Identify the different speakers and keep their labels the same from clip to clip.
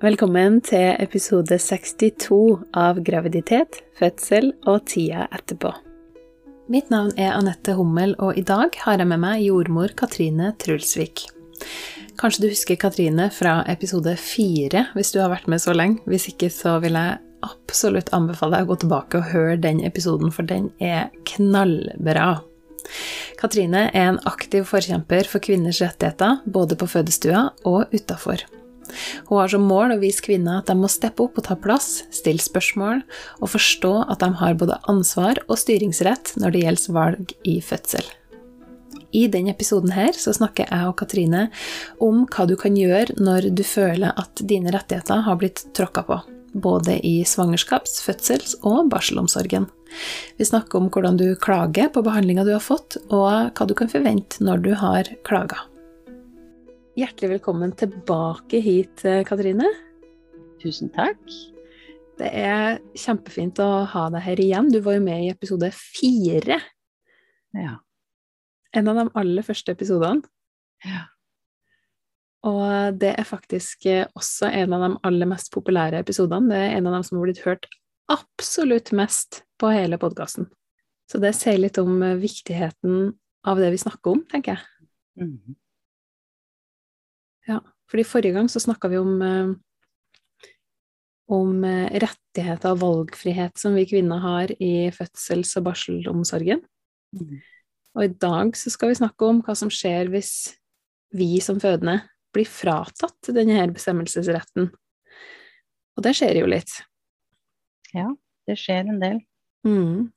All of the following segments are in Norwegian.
Speaker 1: Velkommen til episode 62 av Graviditet, fødsel og tida etterpå. Mitt navn er Anette Hummel, og i dag har jeg med meg jordmor Katrine Trulsvik. Kanskje du husker Katrine fra episode fire, hvis du har vært med så lenge. Hvis ikke, så vil jeg absolutt anbefale deg å gå tilbake og høre den episoden, for den er knallbra. Katrine er en aktiv forkjemper for kvinners rettigheter, både på fødestua og utafor. Hun har som mål å vise kvinner at de må steppe opp og ta plass, stille spørsmål og forstå at de har både ansvar og styringsrett når det gjelder valg i fødsel. I denne episoden her så snakker jeg og Katrine om hva du kan gjøre når du føler at dine rettigheter har blitt tråkka på både i svangerskaps-, fødsels- og barselomsorgen. Vi snakker om hvordan du klager på behandlinga du har fått, og hva du kan forvente når du har klaga. Hjertelig velkommen tilbake hit, Katrine.
Speaker 2: Tusen takk.
Speaker 1: Det er kjempefint å ha deg her igjen. Du var jo med i episode fire.
Speaker 2: Ja.
Speaker 1: En av de aller første episodene.
Speaker 2: ja.
Speaker 1: Og det er faktisk eh, også en av de aller mest populære episodene. Det er en av dem som har blitt hørt absolutt mest på hele podkasten. Så det sier litt om eh, viktigheten av det vi snakker om, tenker jeg.
Speaker 2: Mm.
Speaker 1: Ja, fordi forrige gang så snakka vi om, eh, om rettigheter og valgfrihet som vi kvinner har i fødsels- og barselomsorgen.
Speaker 2: Mm.
Speaker 1: Og i dag så skal vi snakke om hva som skjer hvis vi som fødende blir fratatt denne bestemmelsesretten. Og det skjer jo litt.
Speaker 2: Ja, det skjer en del.
Speaker 1: Mm.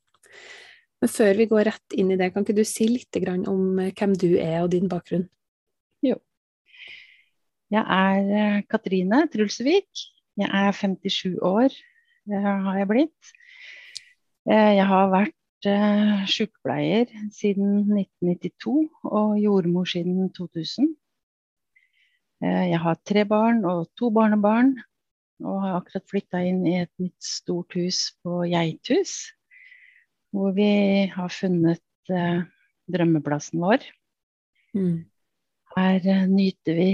Speaker 1: Men før vi går rett inn i det, kan ikke du si litt om eh, hvem du er og din bakgrunn?
Speaker 2: Jeg er eh, Katrine Trulsvik. Jeg er 57 år, det har jeg blitt. Eh, jeg har vært sykepleier siden 1992 og jordmor siden 2000. Eh, jeg har tre barn og to barnebarn, og har akkurat flytta inn i et nytt stort hus på Geithus. Hvor vi har funnet eh, drømmeplassen vår.
Speaker 1: Mm.
Speaker 2: Her eh, nyter vi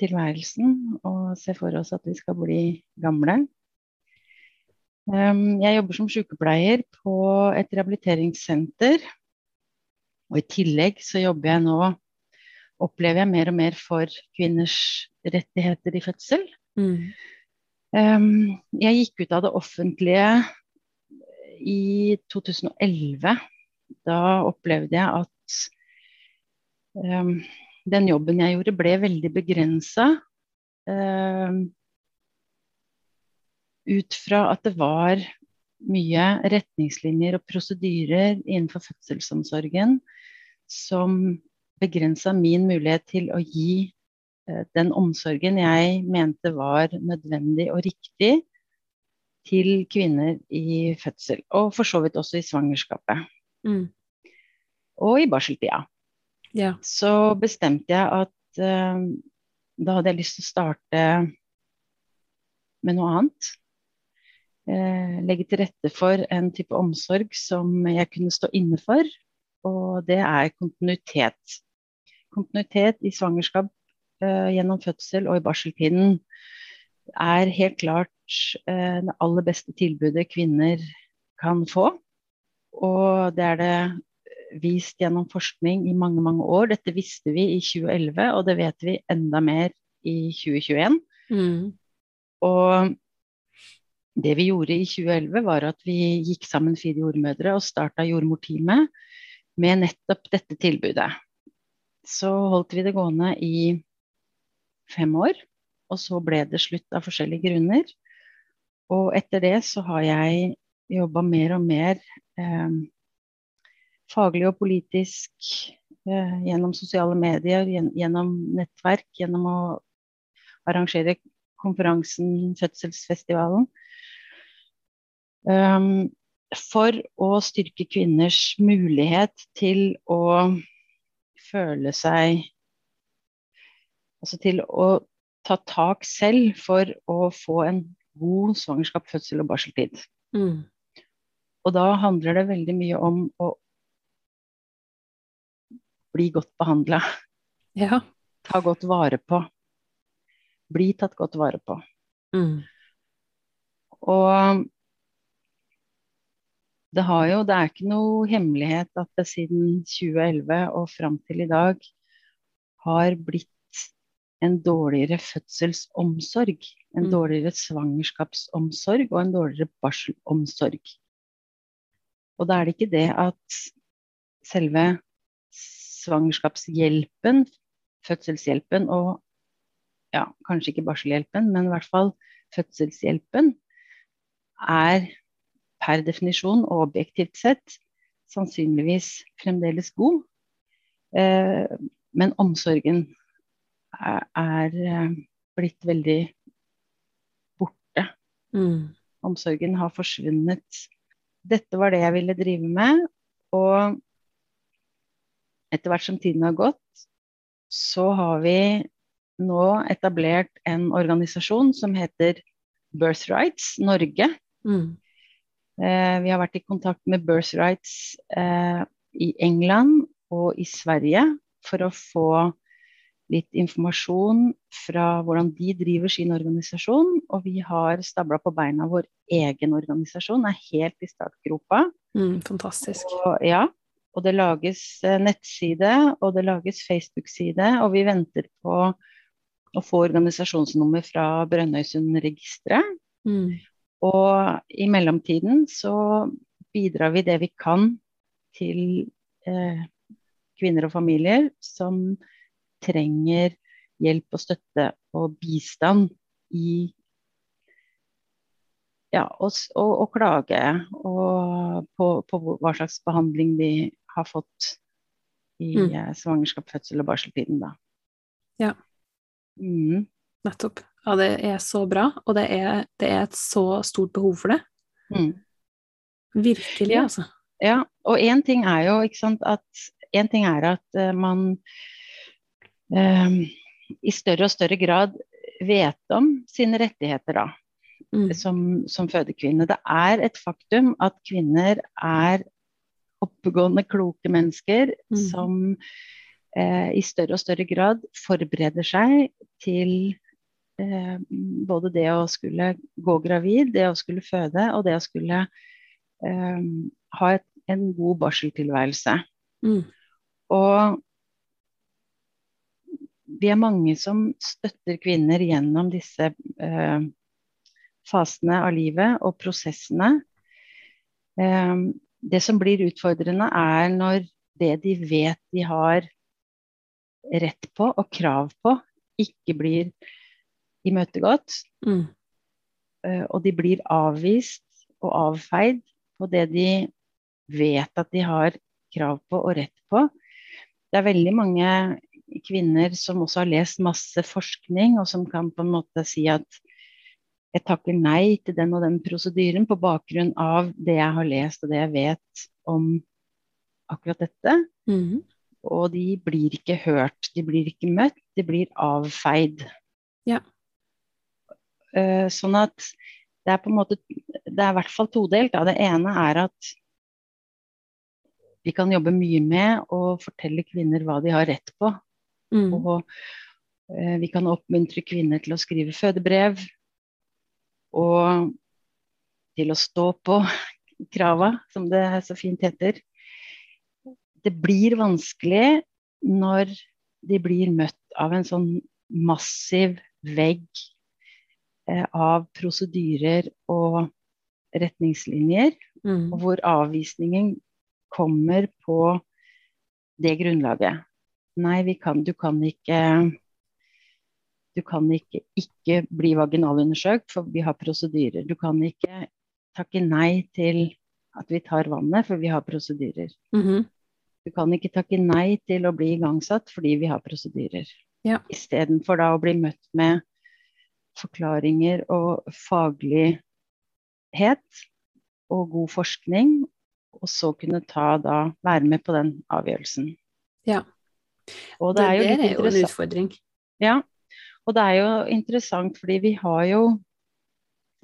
Speaker 2: tilværelsen og ser for oss at vi skal bli gamle. Um, jeg jobber som sykepleier på et rehabiliteringssenter. Og i tillegg så jobber jeg nå opplever jeg mer og mer for kvinners rettigheter i fødsel.
Speaker 1: Mm.
Speaker 2: Um, jeg gikk ut av det offentlige i 2011. Da opplevde jeg at um, den jobben jeg gjorde, ble veldig begrensa. Um, ut fra at det var mye retningslinjer og prosedyrer innenfor fødselsomsorgen som begrensa min mulighet til å gi eh, den omsorgen jeg mente var nødvendig og riktig til kvinner i fødsel. Og for så vidt også i svangerskapet.
Speaker 1: Mm.
Speaker 2: Og i barseltida.
Speaker 1: Ja.
Speaker 2: Så bestemte jeg at uh, da hadde jeg lyst til å starte med noe annet. Uh, legge til rette for en type omsorg som jeg kunne stå inne for. Og det er kontinuitet kontinuitet i svangerskap uh, gjennom fødsel og i barseltiden er helt klart uh, det aller beste tilbudet kvinner kan få. Og det er det vist gjennom forskning i mange, mange år. Dette visste vi i 2011, og det vet vi enda mer i 2021.
Speaker 1: Mm.
Speaker 2: Og det vi gjorde i 2011, var at vi gikk sammen fire jordmødre og starta jordmorteamet med nettopp dette tilbudet så holdt vi det gående i fem år. Og så ble det slutt av forskjellige grunner. Og etter det så har jeg jobba mer og mer eh, faglig og politisk eh, gjennom sosiale medier, gjennom nettverk, gjennom å arrangere konferansen Fødselsfestivalen. Um, for å styrke kvinners mulighet til å føle seg Altså til å ta tak selv for å få en god svangerskap, fødsel og barseltid.
Speaker 1: Mm.
Speaker 2: Og da handler det veldig mye om å bli godt behandla.
Speaker 1: Ja.
Speaker 2: Ta godt vare på. Bli tatt godt vare på.
Speaker 1: Mm.
Speaker 2: Og det har jo, det er ikke noe hemmelighet at det siden 2011 og fram til i dag har blitt en dårligere fødselsomsorg, en
Speaker 1: Mm.
Speaker 2: dårligere svangerskapsomsorg og en dårligere barselomsorg. Og da er det ikke det at selve svangerskapshjelpen, fødselshjelpen og ja, kanskje ikke barselhjelpen, men i hvert fall fødselshjelpen er per definisjon og objektivt sett sannsynligvis fremdeles god. Eh, men omsorgen er, er eh, blitt veldig borte.
Speaker 1: Mm.
Speaker 2: Omsorgen har forsvunnet. Dette var det jeg ville drive med. Og etter hvert som tiden har gått, så har vi nå etablert en organisasjon som heter Birthrights Norge.
Speaker 1: Mm.
Speaker 2: Eh, vi har vært i kontakt med Birthrights eh, i England og i Sverige for å få litt informasjon fra hvordan de driver sin organisasjon. Og vi har stabla på beina vår egen organisasjon, er helt i startgropa.
Speaker 1: Mm. Fantastisk.
Speaker 2: Og, ja, og det lages eh, nettside, og det lages Facebook-side, og vi venter på å få organisasjonsnummer fra Brønnøysundregisteret.
Speaker 1: Mm.
Speaker 2: Og i mellomtiden så bidrar vi det vi kan til eh, kvinner og familier som trenger hjelp og støtte og bistand i ja, og, og, og klage og på, på hva slags behandling de har fått i
Speaker 1: Mm.
Speaker 2: eh, svangerskap, fødsel og barseltiden, da.
Speaker 1: Ja.
Speaker 2: Mm.
Speaker 1: Nettopp. Ja, det er så bra, og det er, det er et så stort behov for det.
Speaker 2: Mm.
Speaker 1: Virkelig,
Speaker 2: Ja.
Speaker 1: altså.
Speaker 2: Ja, og én ting er jo ikke sant, at Én ting er at uh, man eh, i større og større grad vet om sine rettigheter da,
Speaker 1: Mm.
Speaker 2: som, som fødekvinne. Det er et faktum at kvinner er oppegående, kloke mennesker
Speaker 1: Mm.
Speaker 2: som eh, i større og større grad forbereder seg til eh, både det å skulle gå gravid, det å skulle føde og det å skulle eh, ha et, en god barseltilværelse.
Speaker 1: Mm.
Speaker 2: Og vi er mange som støtter kvinner gjennom disse eh, fasene av livet og prosessene. Eh, det som blir utfordrende, er når det de vet de har rett på og krav på, ikke blir imøtegått.
Speaker 1: Mm.
Speaker 2: eh, og de blir avvist og avfeid på det de vet at de har krav på og rett på. Det er veldig mange kvinner som også har lest masse forskning, og som kan på en måte si at jeg takker nei til den og den prosedyren på bakgrunn av det jeg har lest og det jeg vet om akkurat dette.
Speaker 1: Mm.
Speaker 2: Og de blir ikke hørt, de blir ikke møtt, de blir avfeid.
Speaker 1: Ja.
Speaker 2: Eh, sånn at det er på en måte Det er i hvert fall todelt. Da. Det ene er at vi kan jobbe mye med å fortelle kvinner hva de har rett på.
Speaker 1: Mm.
Speaker 2: Og eh, vi kan oppmuntre kvinner til å skrive fødebrev. Og til å stå på krava, som det så fint heter. Det blir vanskelig når de blir møtt av en sånn massiv vegg eh, av prosedyrer og retningslinjer,
Speaker 1: Mm.
Speaker 2: hvor avvisningen kommer på det grunnlaget. Nei, vi kan, du kan ikke Du kan ikke ikke bli vaginalundersøkt, for vi har prosedyrer. Du kan ikke takke nei til at vi tar vannet, for vi har prosedyrer.
Speaker 1: Mhm.
Speaker 2: Du kan ikke takke nei til å bli igangsatt fordi vi har prosedyrer.
Speaker 1: Ja.
Speaker 2: Istedenfor da å bli møtt med forklaringer og faglighet og god forskning, og så kunne ta da være med på den avgjørelsen.
Speaker 1: Ja.
Speaker 2: Og det er jo
Speaker 1: det er jo en utfordring.
Speaker 2: Ja, og det er jo interessant fordi vi har jo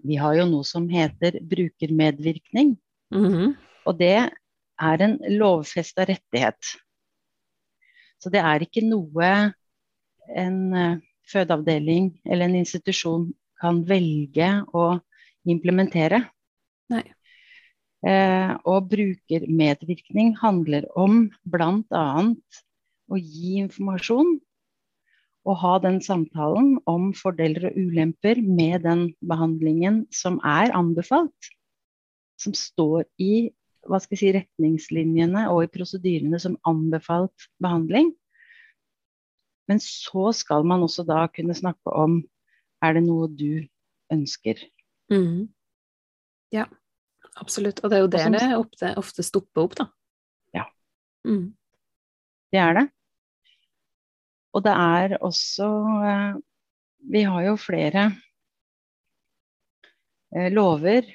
Speaker 2: vi har jo noe som heter brukermedvirkning.
Speaker 1: Mhm.
Speaker 2: Og det er en lovfesta rettighet. Så det er ikke noe en eh, fødeavdeling eller en institusjon kan velge å implementere.
Speaker 1: Nei.
Speaker 2: Eh, og brukermedvirkning handler om bl.a. å gi informasjon og ha den samtalen om fordeler og ulemper med den behandlingen som er anbefalt. Som står i hva skal jeg si, retningslinjene og i prosedyrene som anbefalt behandling. Men så skal man også da kunne snakke om er det noe du ønsker.
Speaker 1: Mm. Ja, absolutt. Og det er jo der det ofte, ofte stopper opp, da.
Speaker 2: Ja.
Speaker 1: Mm.
Speaker 2: Det er det. Og det er også eh, Vi har jo flere eh, lover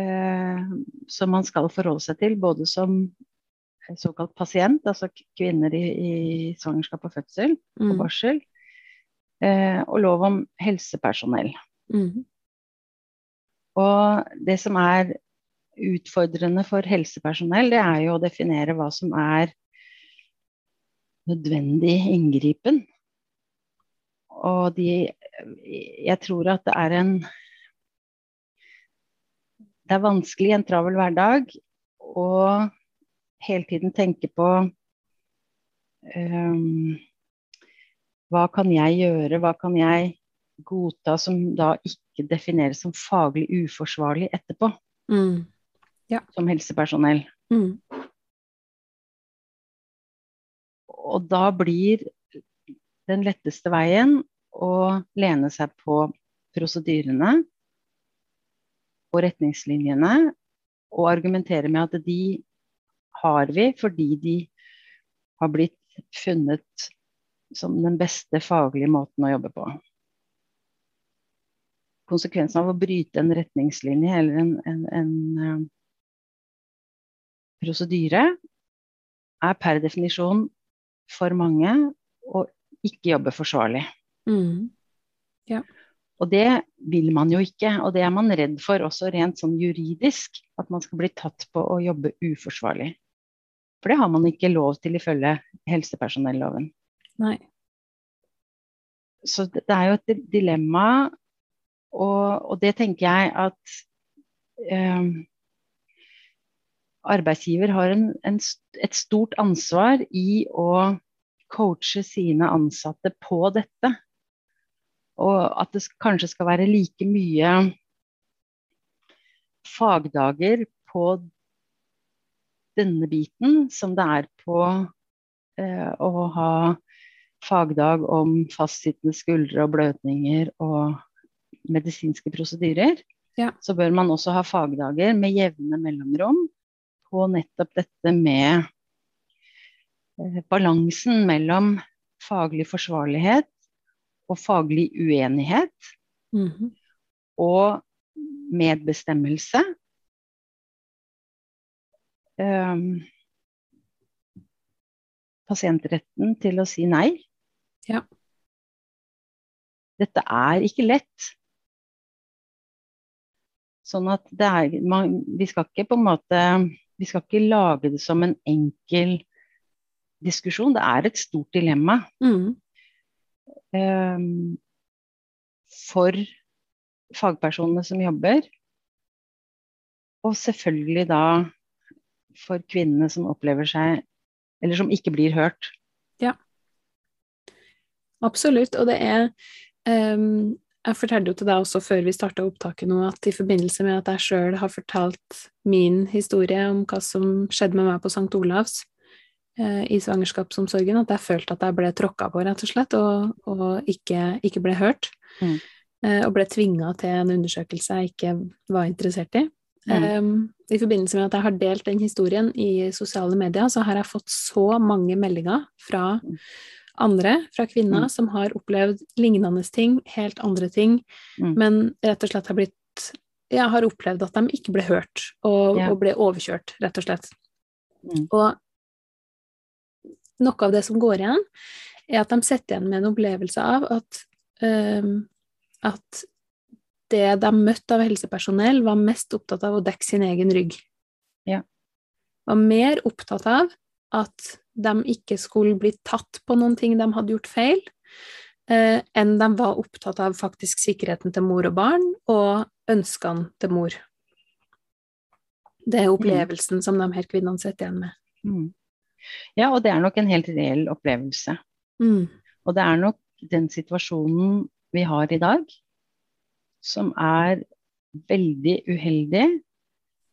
Speaker 2: eh, som man skal forholde seg til, både som såkalt pasient, altså kvinner i, i svangerskap og fødsel og
Speaker 1: Mm.
Speaker 2: barsel, eh, og lov om helsepersonell.
Speaker 1: Mm.
Speaker 2: Og det som er utfordrende for helsepersonell, det er jo å definere hva som er nødvendig inngripen. Og de Jeg tror at det er en Det er vanskelig i en travel hverdag å hele tiden tenke på um, Hva kan jeg gjøre, hva kan jeg godta som da ikke defineres som faglig uforsvarlig etterpå,
Speaker 1: Mm.
Speaker 2: som helsepersonell.
Speaker 1: Mm.
Speaker 2: Og da blir den letteste veien å lene seg på prosedyrene og retningslinjene og argumentere med at de har vi fordi de har blitt funnet som den beste faglige måten å jobbe på. Konsekvensen av å bryte en retningslinje eller en, en, en eh, prosedyre er per definisjon for mange å ikke jobbe forsvarlig.
Speaker 1: Mm.
Speaker 2: Og det vil man jo ikke, og det er man redd for også rent sånn juridisk, at man skal bli tatt på å jobbe uforsvarlig. For det har man ikke lov til ifølge helsepersonelloven.
Speaker 1: Nei.
Speaker 2: Så det er jo et dilemma, og, og det tenker jeg at eh, arbeidsgiver har en, en, et stort ansvar i å coache sine ansatte på dette. Og at det kanskje skal være like mye fagdager på denne biten som det er på eh, å ha fagdag om fastsittende skuldre og blødninger og medisinske prosedyrer.
Speaker 1: Ja.
Speaker 2: Så bør man også ha fagdager med jevne mellomrom på nettopp dette med eh, balansen mellom faglig forsvarlighet og faglig uenighet
Speaker 1: Mhm.
Speaker 2: og medbestemmelse. Um, pasientretten til å si nei.
Speaker 1: Ja.
Speaker 2: Dette er ikke lett. Sånn at det er man, Vi skal ikke på en måte Vi skal ikke lage det som en enkel diskusjon. Det er et stort dilemma.
Speaker 1: Mm.
Speaker 2: Um, for fagpersonene som jobber. Og selvfølgelig da for kvinnene som opplever seg Eller som ikke blir hørt. Ja.
Speaker 1: Absolutt, og det er ehm, Jeg fortalte jo til deg også før vi starta opptaket nå, at i forbindelse med at jeg sjøl har fortalt min historie om hva som skjedde med meg på St. Olavs eh, i svangerskapsomsorgen, at jeg følte at jeg ble tråkka på, rett og slett, og, og ikke, ikke ble hørt.
Speaker 2: Mm.
Speaker 1: Eh, og ble tvinga til en undersøkelse jeg ikke var interessert i.
Speaker 2: Mm.
Speaker 1: Eh, I forbindelse med at jeg har delt den historien i sosiale medier, så har jeg fått så mange meldinger fra
Speaker 2: Mm.
Speaker 1: Andre, fra kvinner,
Speaker 2: Mm.
Speaker 1: som har opplevd lignende ting, helt andre ting,
Speaker 2: Mm.
Speaker 1: men rett og slett har blitt Jeg har opplevd at de ikke ble hørt, og,
Speaker 2: yeah.
Speaker 1: og ble overkjørt, rett og slett.
Speaker 2: Mm.
Speaker 1: Og noe av det som går igjen, er at de sitter igjen med en opplevelse av at, um, at det de møtte av helsepersonell, var mest opptatt av å dekke sin egen rygg.
Speaker 2: Ja.
Speaker 1: Var mer opptatt av at de ikke skulle bli tatt på noen ting de hadde gjort feil, eh, enn de var opptatt av faktisk sikkerheten til mor og barn, og ønskene til mor. Det er opplevelsen som de her kvinnene sitter igjen med.
Speaker 2: Mm. Ja, og det er nok en helt reell opplevelse.
Speaker 1: Mm.
Speaker 2: Og det er nok den situasjonen vi har i dag, som er veldig uheldig.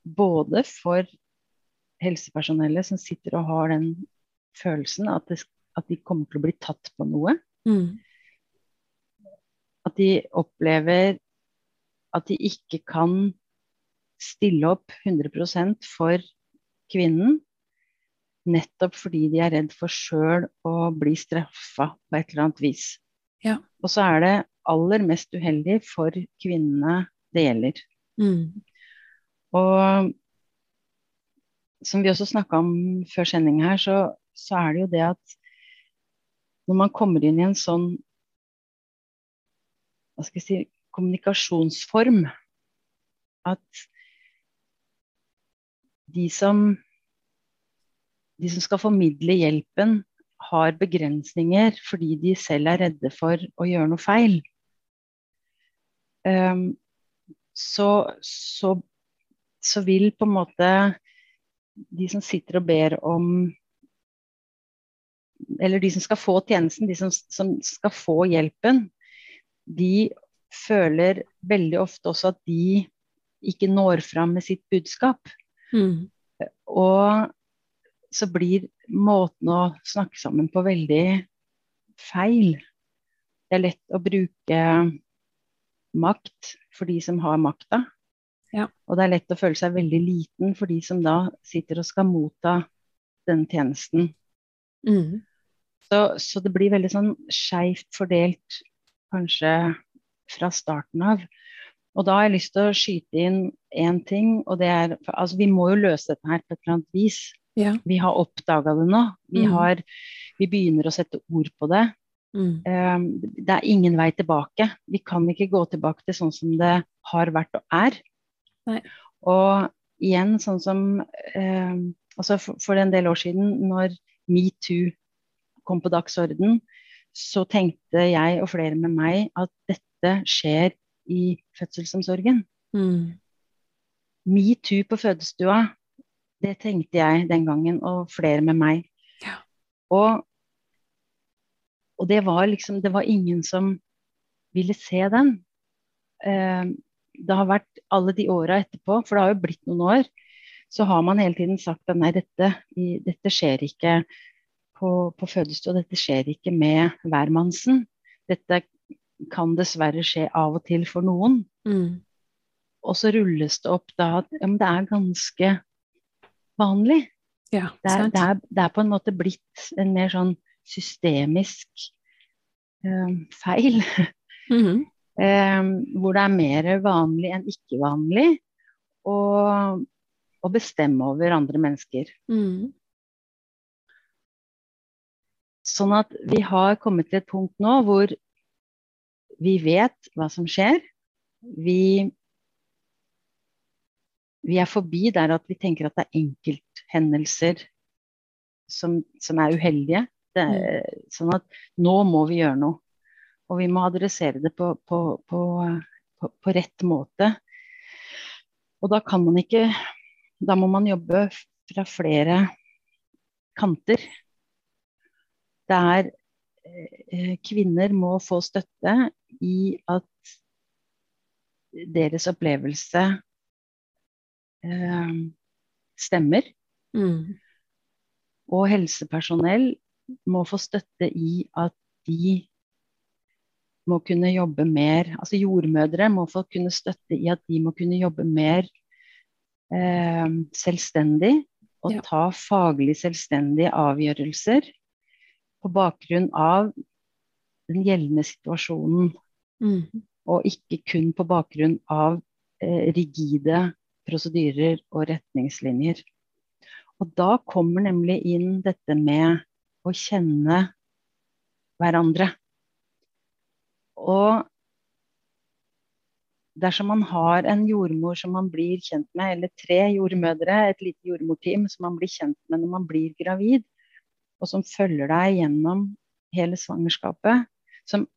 Speaker 2: Både for helsepersonellet som sitter og har den følelsen at, det, at de kommer til å bli tatt på noe.
Speaker 1: Mm.
Speaker 2: At de opplever at de ikke kan stille opp 100% for kvinnen. Nettopp fordi de er redd for sjøl å bli straffa på et eller annet vis.
Speaker 1: Ja.
Speaker 2: Og så er det aller mest uheldig for kvinnene det gjelder.
Speaker 1: Mm.
Speaker 2: Og som vi også snakka om før sending her, så, så, er det jo det at når man kommer inn i en sånn hva skal jeg si, kommunikasjonsform at de som, de som skal formidle hjelpen, har begrensninger fordi de selv er redde for å gjøre noe feil. Um, så, så, så, vil på en måte de som sitter og ber om Eller de som skal få tjenesten, de som, som skal få hjelpen, de føler veldig ofte også at de ikke når fram med sitt budskap.
Speaker 1: Mm.
Speaker 2: Og så blir måten å snakke sammen på veldig feil. Det er lett å bruke makt for de som har makta.
Speaker 1: Ja.
Speaker 2: Og det er lett å føle seg veldig liten for de som da sitter og skal motta den tjenesten.
Speaker 1: Mm.
Speaker 2: Så, så, det blir veldig sånn skeivt fordelt, kanskje fra starten av. Og da har jeg lyst til å skyte inn én ting, og det er Altså, vi må jo løse dette her på et eller annet vis.
Speaker 1: Ja.
Speaker 2: Vi har oppdaga det nå. Vi,
Speaker 1: Mm.
Speaker 2: har, vi begynner å sette ord på det.
Speaker 1: Mm.
Speaker 2: Um, det er ingen vei tilbake. Vi kan ikke gå tilbake til sånn som det har vært og er.
Speaker 1: Nei.
Speaker 2: Og igjen, sånn som um, altså for, for en del år siden, når metoo kom på dagsorden, så tenkte jeg og flere med meg at dette skjer i fødselsomsorgen.
Speaker 1: Mm.
Speaker 2: Metoo på fødestua, det tenkte jeg den gangen, og flere med meg.
Speaker 1: Ja.
Speaker 2: Og, og det var liksom Det var ingen som ville se den. Eh, det har vært alle de åra etterpå, for det har jo blitt noen år, så har man hele tiden sagt at nei, dette, dette skjer ikke på, på fødestua, dette skjer ikke med hvermannsen. Dette kan dessverre skje av og til for noen.
Speaker 1: Mm.
Speaker 2: Og så rulles det opp da at ja, det er ganske vanlig.
Speaker 1: Ja,
Speaker 2: Det er, det, er, det er på en måte blitt en mer sånn systemisk øh, feil.
Speaker 1: Mhm.
Speaker 2: Eh, hvor det er mer vanlig enn ikke vanlig å bestemme over andre mennesker.
Speaker 1: Mm.
Speaker 2: Sånn at vi har kommet til et punkt nå hvor vi vet hva som skjer. Vi, vi er forbi der at vi tenker at det er enkelthendelser som, som er uheldige. Er, Sånn at nå må vi gjøre noe. Og vi må adressere det på, på, på, på rett måte. Og da kan man ikke Da må man jobbe fra flere kanter. Det er eh, Kvinner må få støtte i at deres opplevelse eh, stemmer.
Speaker 1: Mm.
Speaker 2: Og helsepersonell må få støtte i at de må kunne jobbe mer Altså jordmødre må få kunne støtte i at de må kunne jobbe mer eh, selvstendig og
Speaker 1: Ja.
Speaker 2: ta faglig selvstendige avgjørelser på bakgrunn av den gjeldende situasjonen,
Speaker 1: Mm.
Speaker 2: og ikke kun på bakgrunn av eh, rigide prosedyrer og retningslinjer. Og da kommer nemlig inn dette med å kjenne hverandre. Og dersom man har en jordmor som man blir kjent med, eller tre jordmødre, et lite jordmorteam som man blir kjent med når man blir gravid, og som følger deg gjennom hele svangerskapet, som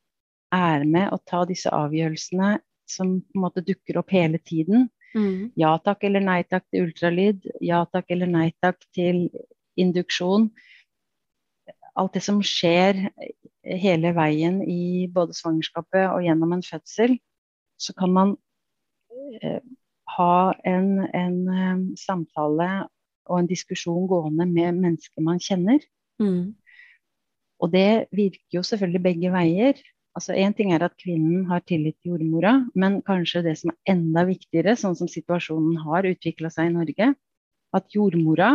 Speaker 2: er med å ta disse avgjørelsene som på en måte dukker opp hele tiden.
Speaker 1: Mm.
Speaker 2: Ja takk eller nei takk til ultralyd. Ja takk eller nei takk til induksjon. Alt det som skjer hele veien i både svangerskapet og gjennom en fødsel, så kan man eh, ha en, en eh, samtale og en diskusjon gående med mennesker man kjenner.
Speaker 1: Mm.
Speaker 2: Og det virker jo selvfølgelig begge veier. Altså Én ting er at kvinnen har tillit til jordmora, men kanskje det som er enda viktigere, sånn som situasjonen har utvikla seg i Norge, at jordmora,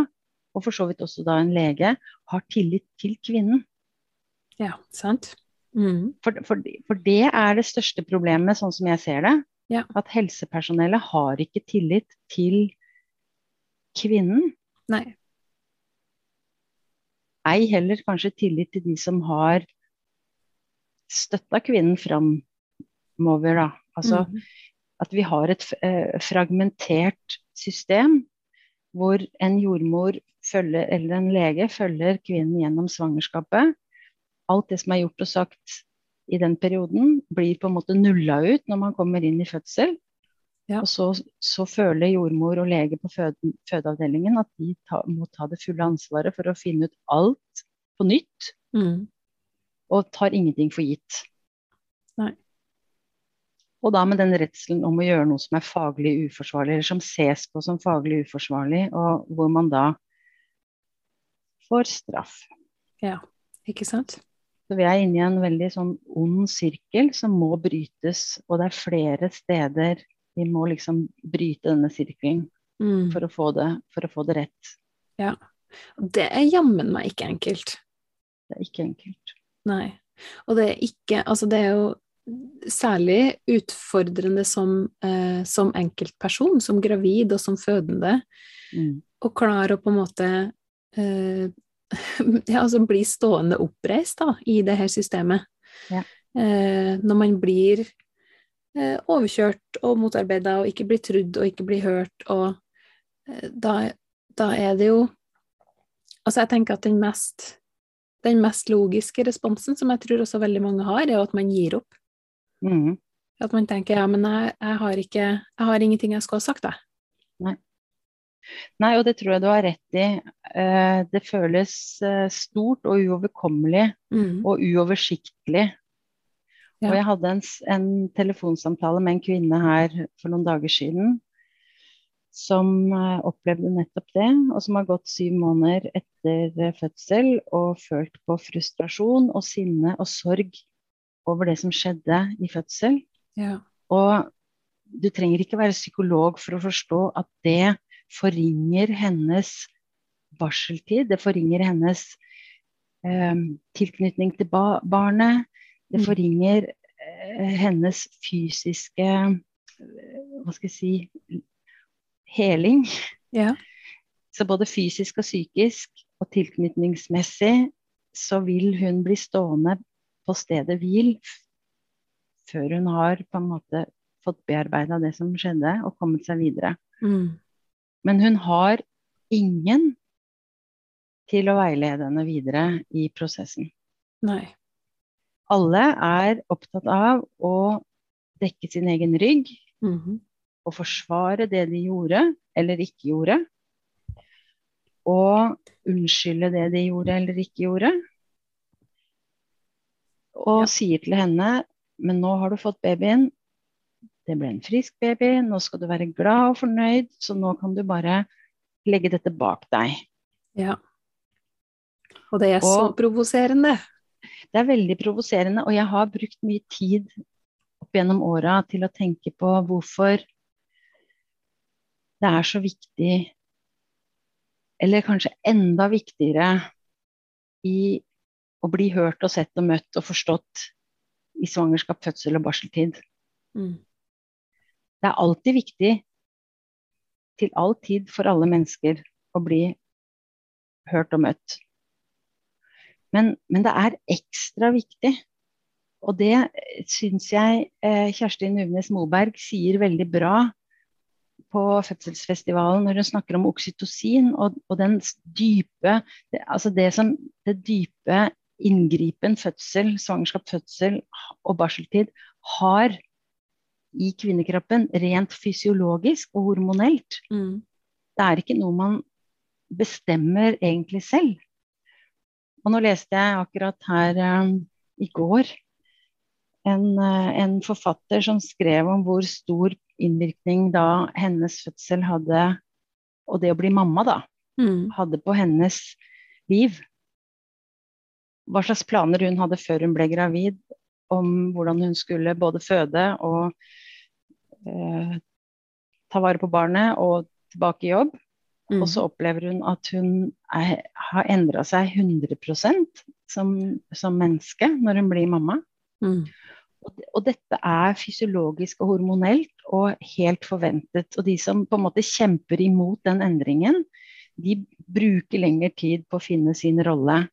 Speaker 2: og for så vidt også da en lege, har tillit til kvinnen.
Speaker 1: Ja, sant. Mm.
Speaker 2: For, for, for, det er det største problemet, sånn som jeg ser det.
Speaker 1: Ja.
Speaker 2: At helsepersonellet har ikke tillit til kvinnen.
Speaker 1: Nei.
Speaker 2: Ei heller kanskje tillit til de som har støtta kvinnen framover, da. Altså
Speaker 1: Mm.
Speaker 2: at vi har et eh, fragmentert system hvor en jordmor følger, eller en lege følger kvinnen gjennom svangerskapet. Alt det som er gjort og sagt i den perioden, blir på en måte nulla ut når man kommer inn i fødsel.
Speaker 1: Ja.
Speaker 2: Og så, så føler jordmor og lege på føde, fødeavdelingen at de ta, må ta det fulle ansvaret for å finne ut alt på nytt,
Speaker 1: Mm.
Speaker 2: og tar ingenting for gitt.
Speaker 1: Nei.
Speaker 2: Og da med den redselen om å gjøre noe som er faglig uforsvarlig, eller som ses på som faglig uforsvarlig, og hvor man da får straff.
Speaker 1: Ja, Ikke sant?
Speaker 2: Så vi er inne i en veldig sånn ond sirkel som må brytes, og det er flere steder vi må liksom bryte denne sirkelen
Speaker 1: Mm.
Speaker 2: for å få det, for å få det rett.
Speaker 1: Og Det er jammen meg ikke enkelt.
Speaker 2: Det er ikke enkelt.
Speaker 1: Nei. Og det er ikke Altså, det er jo særlig utfordrende som, eh, som enkeltperson, som gravid og som fødende,
Speaker 2: Mm.
Speaker 1: å klare å på en måte eh, ja, altså bli stående oppreist da, i det her systemet.
Speaker 2: Ja.
Speaker 1: Eh, når man blir overkjørt og motarbeida og ikke bli trudd og ikke bli hørt, og eh, da, da er det jo Altså, jeg tenker at den mest den mest logiske responsen, som jeg tror også veldig mange har, er jo at man gir opp.
Speaker 2: Mm.
Speaker 1: At man tenker ja, men jeg, jeg, har, ikke, jeg har ingenting jeg skulle ha sagt, jeg.
Speaker 2: Nei, og det tror jeg du har rett i. Eh, det føles eh, stort og uoverkommelig
Speaker 1: Mm.
Speaker 2: og uoversiktlig.
Speaker 1: Ja.
Speaker 2: Og jeg hadde en, en telefonsamtale med en kvinne her for noen dager siden som eh, opplevde nettopp det, og som har gått syv måneder etter eh, fødsel og følt på frustrasjon og sinne og sorg over det som skjedde i fødsel.
Speaker 1: Ja.
Speaker 2: Og du trenger ikke være psykolog for å forstå at det forringer hennes barseltid, det forringer hennes eh, tilknytning til ba barnet, det
Speaker 1: Mm.
Speaker 2: forringer eh, hennes fysiske eh, hva skal jeg si heling.
Speaker 1: ja.
Speaker 2: Så både fysisk og psykisk og tilknytningsmessig så vil hun bli stående på stedet hvil før hun har på en måte fått bearbeida det som skjedde, og kommet seg videre.
Speaker 1: Mm.
Speaker 2: Men hun har ingen til å veilede henne videre i prosessen.
Speaker 1: Nei.
Speaker 2: Alle er opptatt av å dekke sin egen rygg
Speaker 1: Mhm.
Speaker 2: og forsvare det de gjorde eller ikke gjorde. Og unnskylde det de gjorde eller ikke gjorde. Og
Speaker 1: Ja.
Speaker 2: sier til henne men nå har du fått babyen. Det ble en frisk baby. Nå skal du være glad og fornøyd, så nå kan du bare legge dette bak deg.
Speaker 1: Ja. Og det er så
Speaker 2: Og-
Speaker 1: provoserende.
Speaker 2: Det er veldig provoserende, og jeg har brukt mye tid opp gjennom åra til å tenke på hvorfor det er så viktig, eller kanskje enda viktigere, i å bli hørt og sett og møtt og forstått i svangerskap, fødsel og barseltid.
Speaker 1: Mm.
Speaker 2: Det er alltid viktig, til all tid for alle mennesker, å bli hørt og møtt. Men, men det er ekstra viktig. Og det syns jeg eh, Kjersti Nuvnes Moberg sier veldig bra på fødselsfestivalen når hun snakker om oksytocin og, og den dype det, Altså det som Det dype inngripen fødsel, svangerskap, fødsel og barseltid har i kvinnekroppen rent fysiologisk og hormonelt.
Speaker 1: Mm.
Speaker 2: Det er ikke noe man bestemmer egentlig selv. Og nå leste jeg akkurat her um, i går en, uh, en, forfatter som skrev om hvor stor innvirkning da hennes fødsel hadde, og det å bli mamma, da,
Speaker 1: mm.
Speaker 2: hadde på hennes liv. Hva slags planer hun hadde før hun ble gravid, om hvordan hun skulle både føde og uh, ta vare på barnet og tilbake i jobb. Mm. Og så opplever hun at hun er, har endra seg 100% som, som menneske når hun blir mamma.
Speaker 1: Mm.
Speaker 2: Og, og, dette er fysiologisk og hormonelt og helt forventet. Og de som på en måte kjemper imot den endringen, de bruker lengre tid på å finne sin rolle.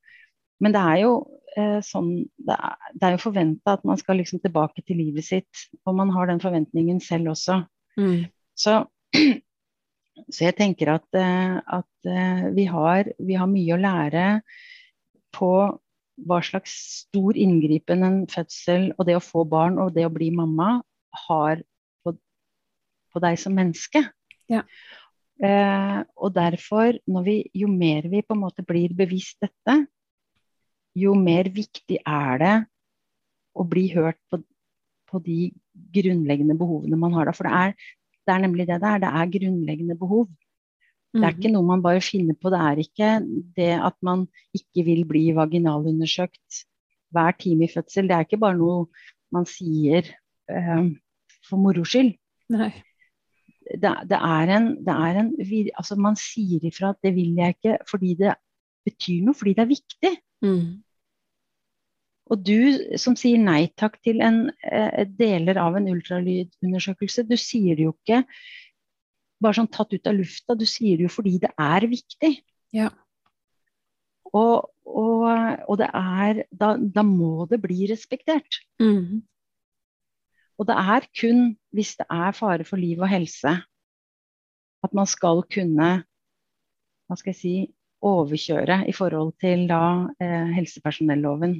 Speaker 2: Men det er jo eh, sånn Det er, det er jo forventa at man skal liksom tilbake til livet sitt. Og man har den forventningen selv også.
Speaker 1: Mm.
Speaker 2: Så så jeg tenker at, eh, at eh, vi, har, vi, har, mye å lære på hva slags stor inngripen en fødsel og det å få barn og det å bli mamma har på, på deg som menneske.
Speaker 1: Ja.
Speaker 2: Eh, og derfor, vi, jo mer vi på en måte blir bevisst dette, jo mer viktig er det å bli hørt på, på de grunnleggende behovene man har da. For det er, det er nemlig det det er. Det er grunnleggende behov. Det er ikke mhm. noe man bare finner på. Det er ikke det at man ikke vil bli vaginalundersøkt hver time i fødsel. Det er ikke bare noe man sier eh, for moro skyld.
Speaker 1: Det,
Speaker 2: det, er en, det er en altså Man sier ifra at det vil jeg ikke fordi det betyr noe, fordi det er viktig.
Speaker 1: Mm.
Speaker 2: Og du som sier nei takk til en eh, deler av en ultralydundersøkelse, du sier det jo ikke bare sånn tatt ut av lufta, du sier det jo fordi det er viktig.
Speaker 1: Ja.
Speaker 2: Og, og, og det er da, da, må det bli respektert.
Speaker 1: Mm.
Speaker 2: Og det er kun hvis det er fare for liv og helse at man skal kunne hva skal jeg si, overkjøre i forhold til da eh, helsepersonelloven.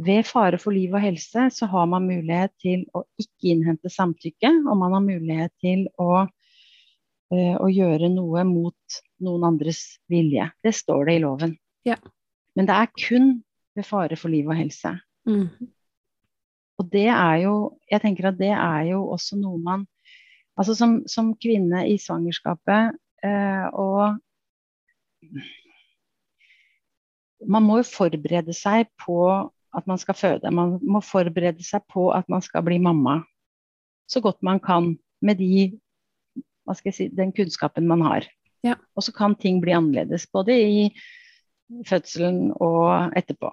Speaker 2: Ved fare for liv og helse så har man mulighet til å ikke innhente samtykke, og man har mulighet til å, uh, å gjøre noe mot noen andres vilje. Det står det i loven.
Speaker 1: Ja.
Speaker 2: Men det er kun ved fare for liv og helse.
Speaker 1: Mm.
Speaker 2: Og det er jo Jeg tenker at det er jo også noe man Altså som, som kvinne i svangerskapet uh, og man må jo forberede seg på at man skal føde. Man må forberede seg på at man skal bli mamma så godt man kan med de, si, den kunnskapen man har.
Speaker 1: Ja.
Speaker 2: Og så kan ting bli annerledes, både i fødselen og etterpå.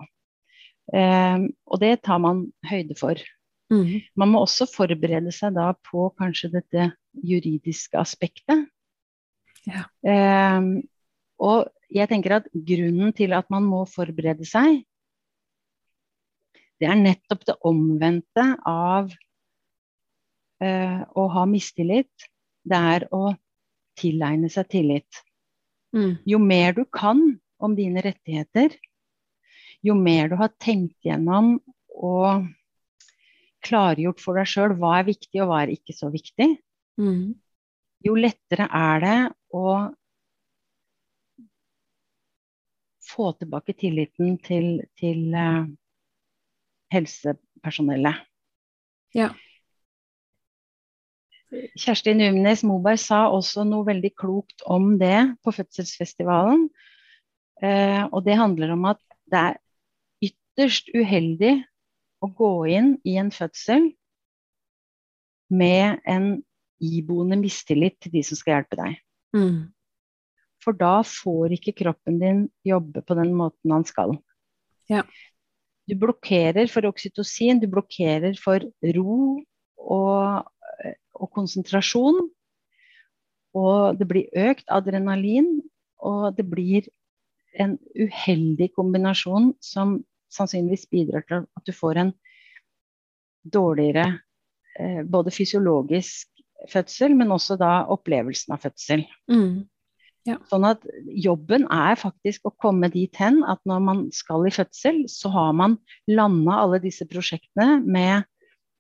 Speaker 2: Eh, og det tar man høyde for.
Speaker 1: Mm.
Speaker 2: Man må også forberede seg da på kanskje dette juridiske aspektet.
Speaker 1: Ja.
Speaker 2: Eh, og jeg tenker at grunnen til at man må forberede seg, det er nettopp det omvendte av eh, å ha mistillit. Det er å tilegne seg tillit.
Speaker 1: Mm.
Speaker 2: Jo mer du kan om dine rettigheter, jo mer du har tenkt gjennom og klargjort for deg sjøl hva er viktig og hva er ikke så viktig,
Speaker 1: mm.
Speaker 2: jo lettere er det å få tilbake tilliten til, til uh, helsepersonellet.
Speaker 1: Ja.
Speaker 2: Kjersti Numnes Moberg sa også noe veldig klokt om det på fødselsfestivalen. Eh, og det handler om at det er ytterst uheldig å gå inn i en fødsel med en iboende mistillit til de som skal hjelpe deg.
Speaker 1: Mm.
Speaker 2: For da får ikke kroppen din jobbe på den måten han skal.
Speaker 1: Ja.
Speaker 2: Du blokkerer for oksytocin, du blokkerer for ro og, og konsentrasjon. Og det blir økt adrenalin, og det blir en uheldig kombinasjon som sannsynligvis bidrar til at du får en dårligere eh, både fysiologisk fødsel, men også da opplevelsen av fødsel.
Speaker 1: Mm. Ja.
Speaker 2: Sånn at jobben er faktisk å komme dit hen at når man skal i fødsel, så har man landa alle disse prosjektene med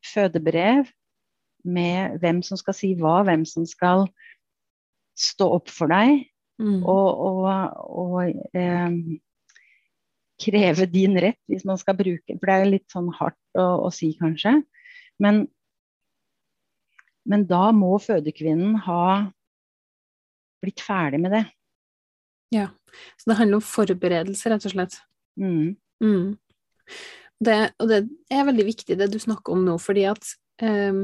Speaker 2: fødebrev, med hvem som skal si hva, hvem som skal stå opp for deg,
Speaker 1: Mm.
Speaker 2: og, og, og eh, kreve din rett, hvis man skal bruke For det er litt sånn hardt å, å si, kanskje. Men, men da må fødekvinnen ha blitt ferdig med det.
Speaker 1: Ja. Så det handler om forberedelse, rett og slett.
Speaker 2: Mm.
Speaker 1: Mm. Det, og det er veldig viktig, det du snakker om nå, fordi at um,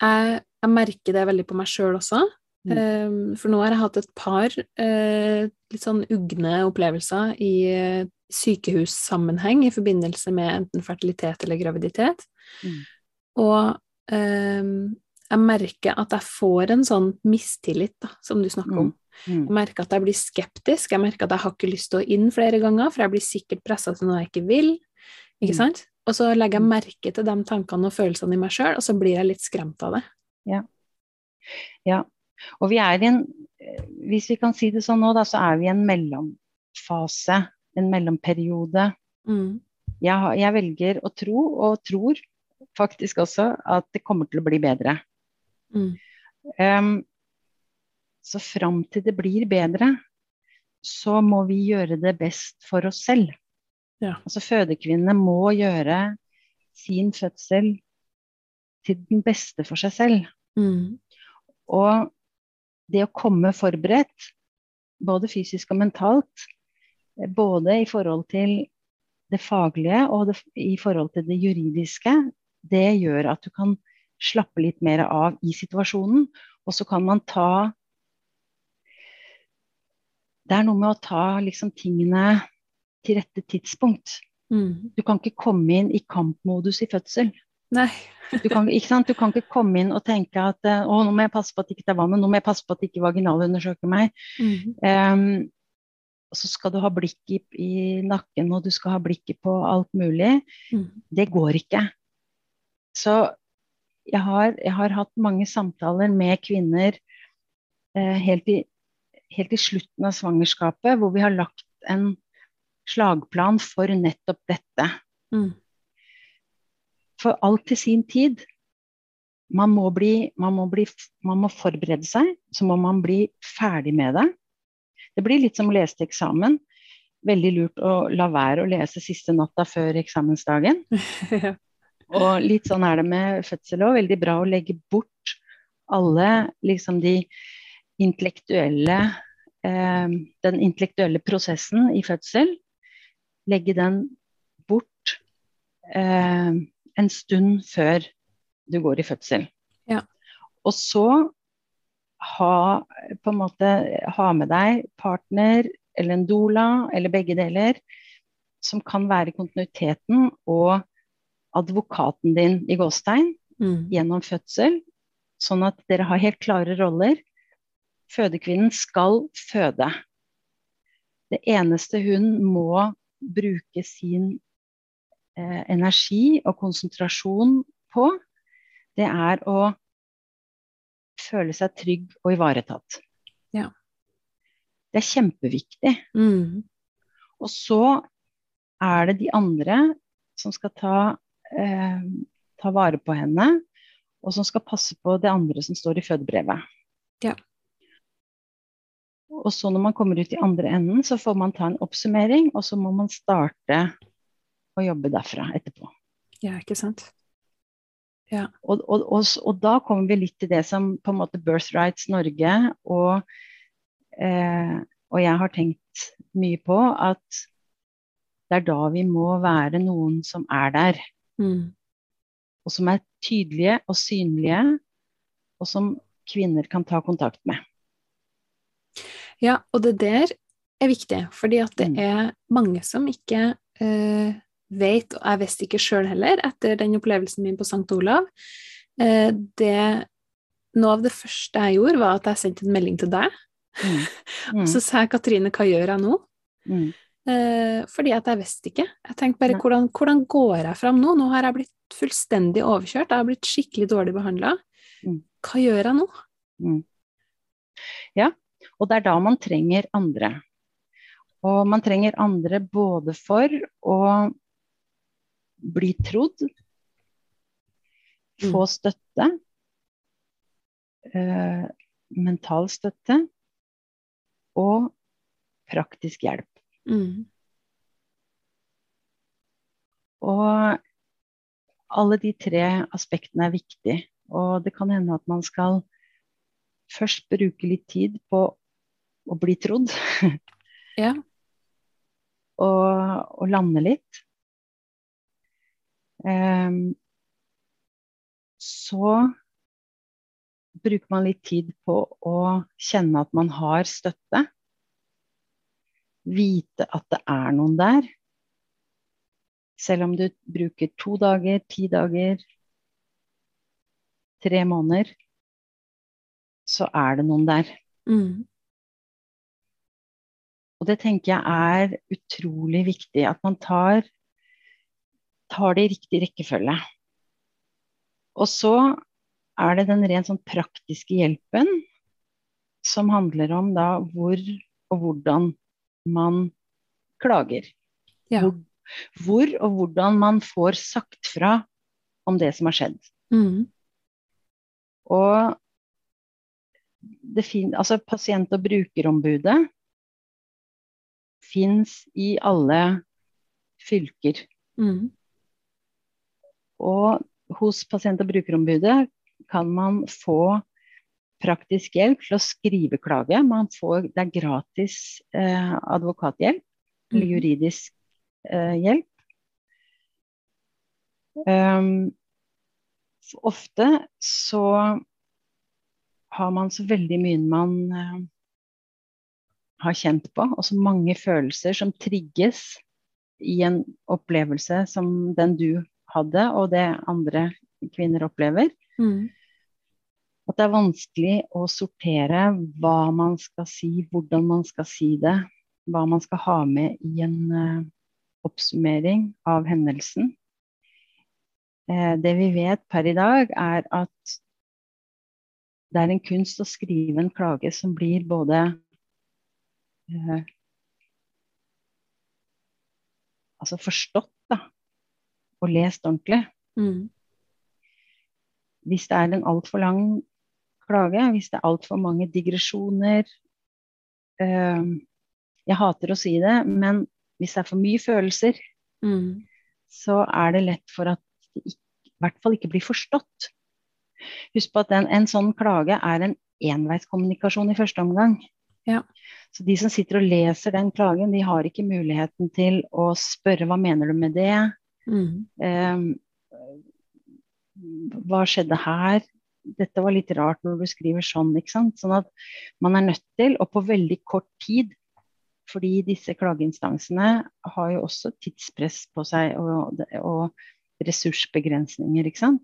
Speaker 1: jeg, jeg merker det veldig på meg sjøl også.
Speaker 2: Mm.
Speaker 1: Um, for nå har jeg hatt et par uh, litt sånn ugne opplevelser i uh, sykehussammenheng i forbindelse med enten fertilitet eller graviditet.
Speaker 2: Mm.
Speaker 1: Og ehm, jeg merker at jeg får en sånn mistillit, da, som du snakker om.
Speaker 2: Mm.
Speaker 1: Jeg merker at jeg blir skeptisk, jeg merker at jeg har ikke lyst til å inn flere ganger, for jeg blir sikkert pressa til noe jeg ikke vil. Ikke
Speaker 2: Mm.
Speaker 1: sant? Og så legger jeg
Speaker 2: Mm.
Speaker 1: merke til de tankene og følelsene i meg sjøl, og så blir jeg litt skremt av det.
Speaker 2: Ja. Og vi er i en Hvis vi kan si det sånn nå, da, så er vi i en mellomfase. En mellomperiode.
Speaker 1: Mm.
Speaker 2: Jeg, jeg velger å tro, og tror faktisk også, at det kommer til å bli bedre.
Speaker 1: Mm.
Speaker 2: Um, så fram til det blir bedre, så må vi gjøre det best for oss selv.
Speaker 1: Ja.
Speaker 2: Altså fødekvinnene må gjøre sin fødsel til den beste for seg selv.
Speaker 1: Mm.
Speaker 2: Og det å komme forberedt, både fysisk og mentalt, både i forhold til det faglige og det, i forhold til det juridiske, det gjør at du kan slappe litt mer av i situasjonen. Og så kan man ta Det er noe med å ta liksom tingene til rette tidspunkt.
Speaker 1: Mm.
Speaker 2: Du kan ikke komme inn i kampmodus i fødsel.
Speaker 1: Nei.
Speaker 2: Du kan, du kan ikke komme inn og tenke at eh, å, nå må jeg passe på at ikke det er vannet, nå må jeg passe på at ikke vaginalundersøker meg.
Speaker 1: Mm.
Speaker 2: Um, så skal du ha blikket i, i nakken, og du skal ha blikket på alt mulig.
Speaker 1: Mm.
Speaker 2: Det går ikke. Så jeg har, jeg har hatt mange samtaler med kvinner eh, helt, i, helt i slutten av svangerskapet, hvor vi har lagt en slagplan for nettopp dette.
Speaker 1: Mm.
Speaker 2: For alt til sin tid. Man må, bli, man, må bli, man må forberede seg, så må man bli ferdig med det. Det blir litt som å lese til eksamen. Veldig lurt å la være å lese siste natta før eksamensdagen.
Speaker 1: ja.
Speaker 2: Og litt sånn er det med fødsel òg. Veldig bra å legge bort alle liksom de intellektuelle eh, Den intellektuelle prosessen i fødsel. Legge den bort eh, en stund før du går i fødsel.
Speaker 1: Ja.
Speaker 2: Og så ha, på en måte, ha med deg partner eller en doula eller begge deler som kan være kontinuiteten og advokaten din i gåstein
Speaker 1: Mm.
Speaker 2: gjennom fødsel, sånn at dere har helt klare roller. Fødekvinnen skal føde. Det eneste hun må bruke sin eh, energi og konsentrasjon på, det er å føle seg trygg og ivaretatt.
Speaker 1: Ja.
Speaker 2: Det er kjempeviktig.
Speaker 1: Mm.
Speaker 2: Og så er det de andre som skal ta, eh, ta vare på henne, og som skal passe på det andre som står i fødebrevet.
Speaker 1: Ja.
Speaker 2: Og så når man kommer ut i andre enden, så får man ta en oppsummering, og så må man starte å jobbe derfra etterpå.
Speaker 1: ja, ikke sant?
Speaker 2: Og, og, og, og da kommer vi litt til det som på en måte Birthrights Norge og, eh, og jeg har tenkt mye på, at det er da vi må være noen som er der,
Speaker 1: Mm.
Speaker 2: og som er tydelige og synlige, og som kvinner kan ta kontakt med.
Speaker 1: Ja, og det der er viktig, fordi at det
Speaker 2: Mm.
Speaker 1: er mange som ikke eh, vet, og jeg visste ikke sjøl heller, etter den opplevelsen min på St. Olav eh, det, Noe av det første jeg gjorde, var at jeg sendte en melding til deg.
Speaker 2: Mm.
Speaker 1: Og så sa jeg Katrine, hva gjør jeg nå?
Speaker 2: Mm.
Speaker 1: Eh, fordi at jeg visste ikke. Jeg tenkte bare, hvordan, hvordan går jeg fram nå? Nå har jeg blitt fullstendig overkjørt, jeg har blitt skikkelig dårlig behandla.
Speaker 2: Mm.
Speaker 1: Hva gjør jeg nå?
Speaker 2: Mm. Ja, Og det er da man trenger andre. Og man trenger andre både for å bli trodd, få
Speaker 1: Mm.
Speaker 2: støtte, eh, mental støtte og praktisk hjelp.
Speaker 1: Mm.
Speaker 2: Og alle de tre aspektene er viktige. Og det kan hende at man skal først bruke litt tid på å bli trodd.
Speaker 1: Ja.
Speaker 2: og, og lande litt. Um, så bruker man litt tid på å kjenne at man har støtte. Vite at det er noen der. Selv om du bruker to dager, ti dager, tre måneder, så er det noen der.
Speaker 1: Mm.
Speaker 2: Og det tenker jeg er utrolig viktig, at man tar, tar det i riktig rekkefølge. Og så er det den rent sånn praktiske hjelpen som handler om da hvor og hvordan man klager.
Speaker 1: Ja.
Speaker 2: Hvor, hvor og hvordan man får sagt fra om det som har skjedd.
Speaker 1: Mm.
Speaker 2: Og det fin altså pasient- og brukerombudet fins i alle fylker.
Speaker 1: Mm.
Speaker 2: Og hos pasient- og brukerombudet kan man få praktisk hjelp til å skrive klage. Man får, det er gratis eh, advokathjelp, eller
Speaker 1: Mhm.
Speaker 2: juridisk eh, hjelp. Um, ofte så har man så veldig mye man eh, har kjent på, og så mange følelser som trigges i en opplevelse som den du hadde, og det andre kvinner opplever.
Speaker 1: Mm.
Speaker 2: At det er vanskelig å sortere hva man skal si, hvordan man skal si det. Hva man skal ha med i en uh, oppsummering av hendelsen. Eh, det vi vet per i dag, er at det er en kunst å skrive en klage som blir både eh, altså forstått da, og lest ordentlig.
Speaker 1: Mm.
Speaker 2: Hvis det er en altfor lang klage, hvis det er altfor mange digresjoner eh, Jeg hater å si det, men hvis det er for mye følelser,
Speaker 1: Mm.
Speaker 2: så er det lett for at det i hvert fall ikke blir forstått. Husk på at en, en sånn klage er en enveiskommunikasjon i første omgang.
Speaker 1: Ja.
Speaker 2: Så de som sitter og leser den klagen, de har ikke muligheten til å spørre hva mener du med det?
Speaker 1: Mm.
Speaker 2: Um, hva skjedde her? Dette var litt rart når du skriver sånn, ikke sant. Sånn at man er nødt til, og på veldig kort tid, fordi disse klageinstansene har jo også tidspress på seg og, og ressursbegrensninger, ikke sant.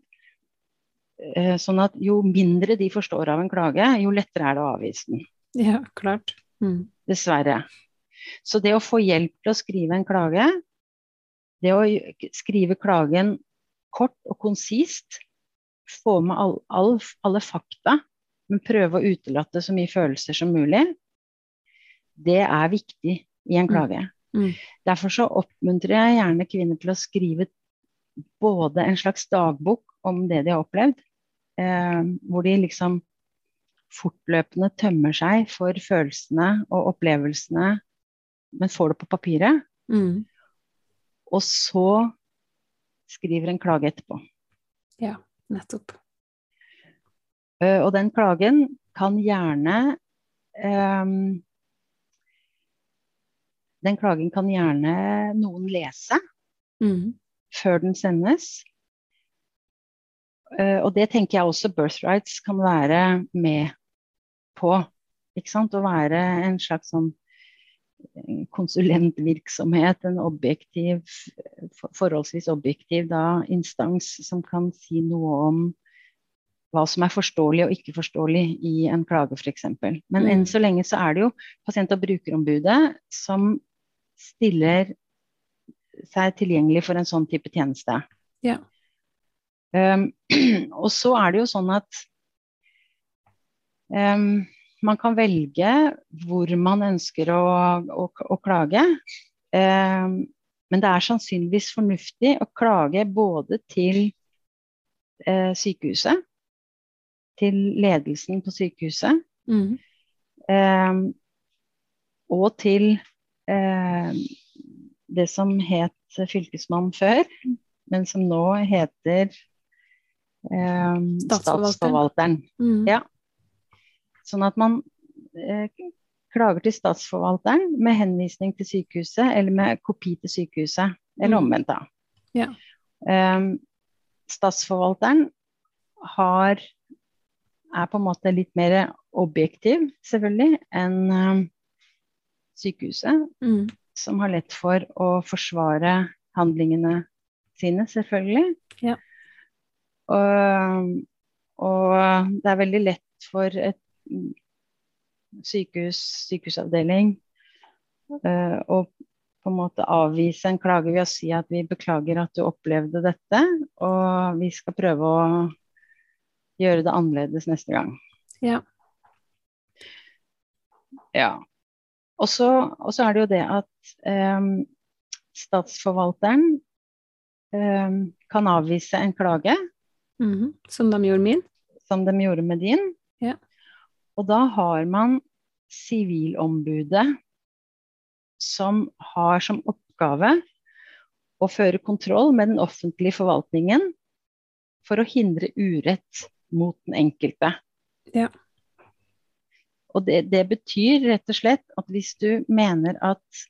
Speaker 2: Eh, Sånn at jo mindre de forstår av en klage, jo lettere er det å avvise den.
Speaker 1: Ja, klart. Mm.
Speaker 2: Dessverre. Så det å få hjelp til å skrive en klage, det å skrive klagen kort og konsist, få med all, all, alle fakta, men prøve å utelate så mye følelser som mulig, det er viktig i en klage.
Speaker 1: Mm.
Speaker 2: Derfor så oppmuntrer jeg gjerne kvinner til å skrive både en slags dagbok om det de har opplevd, eh, hvor de liksom fortløpende tømmer seg for følelsene og opplevelsene, men får det på papiret.
Speaker 1: Mm.
Speaker 2: Og så skriver en klage etterpå.
Speaker 1: Ja, nettopp.
Speaker 2: Eh, og den klagen kan gjerne um, Den klagen kan gjerne noen lese
Speaker 1: Mm.
Speaker 2: før den sendes. Eh, og det tenker jeg også birthrights kan være med på. Å være en slags sånn konsulentvirksomhet, en objektiv, forholdsvis objektiv da, instans som kan si noe om hva som er forståelig og ikke forståelig i en klage f.eks. Men
Speaker 1: Mm.
Speaker 2: enn så lenge så er det jo pasient- og brukerombudet som stiller seg tilgjengelig for en sånn type tjeneste.
Speaker 1: Ja.
Speaker 2: Um, og så er det jo sånn at um, man kan velge hvor man ønsker å, å, å klage. Eh, men det er sannsynligvis fornuftig å klage både til eh, sykehuset, til ledelsen på sykehuset,
Speaker 1: Mm.
Speaker 2: eh, og til eh, det som het fylkesmann før, men som nå heter eh,
Speaker 1: Statsforvalteren.
Speaker 2: Statsforvalteren.
Speaker 1: Mm.
Speaker 2: Ja. Sånn at man eh, klager til Statsforvalteren med henvisning til sykehuset, eller med kopi til sykehuset, eller
Speaker 1: Mm.
Speaker 2: omvendt, da.
Speaker 1: Ja.
Speaker 2: Eh, statsforvalteren har er på en måte litt mer objektiv, selvfølgelig, enn eh, sykehuset,
Speaker 1: Mm.
Speaker 2: som har lett for å forsvare handlingene sine, selvfølgelig.
Speaker 1: Ja.
Speaker 2: Og, og det er veldig lett for et sykehus, sykehusavdeling, Og å på en måte avvise en klage ved å si at vi beklager at du opplevde dette, og vi skal prøve å gjøre det annerledes neste gang.
Speaker 1: Ja.
Speaker 2: Ja. Og så, er det jo det at eh, statsforvalteren eh, kan avvise en klage,
Speaker 1: Mhm. Som de gjorde min.
Speaker 2: som de gjorde med din. Og da har man Sivilombudet som har som oppgave å føre kontroll med den offentlige forvaltningen for å hindre urett mot den enkelte.
Speaker 1: Ja.
Speaker 2: Og det, det betyr rett og slett at hvis du mener at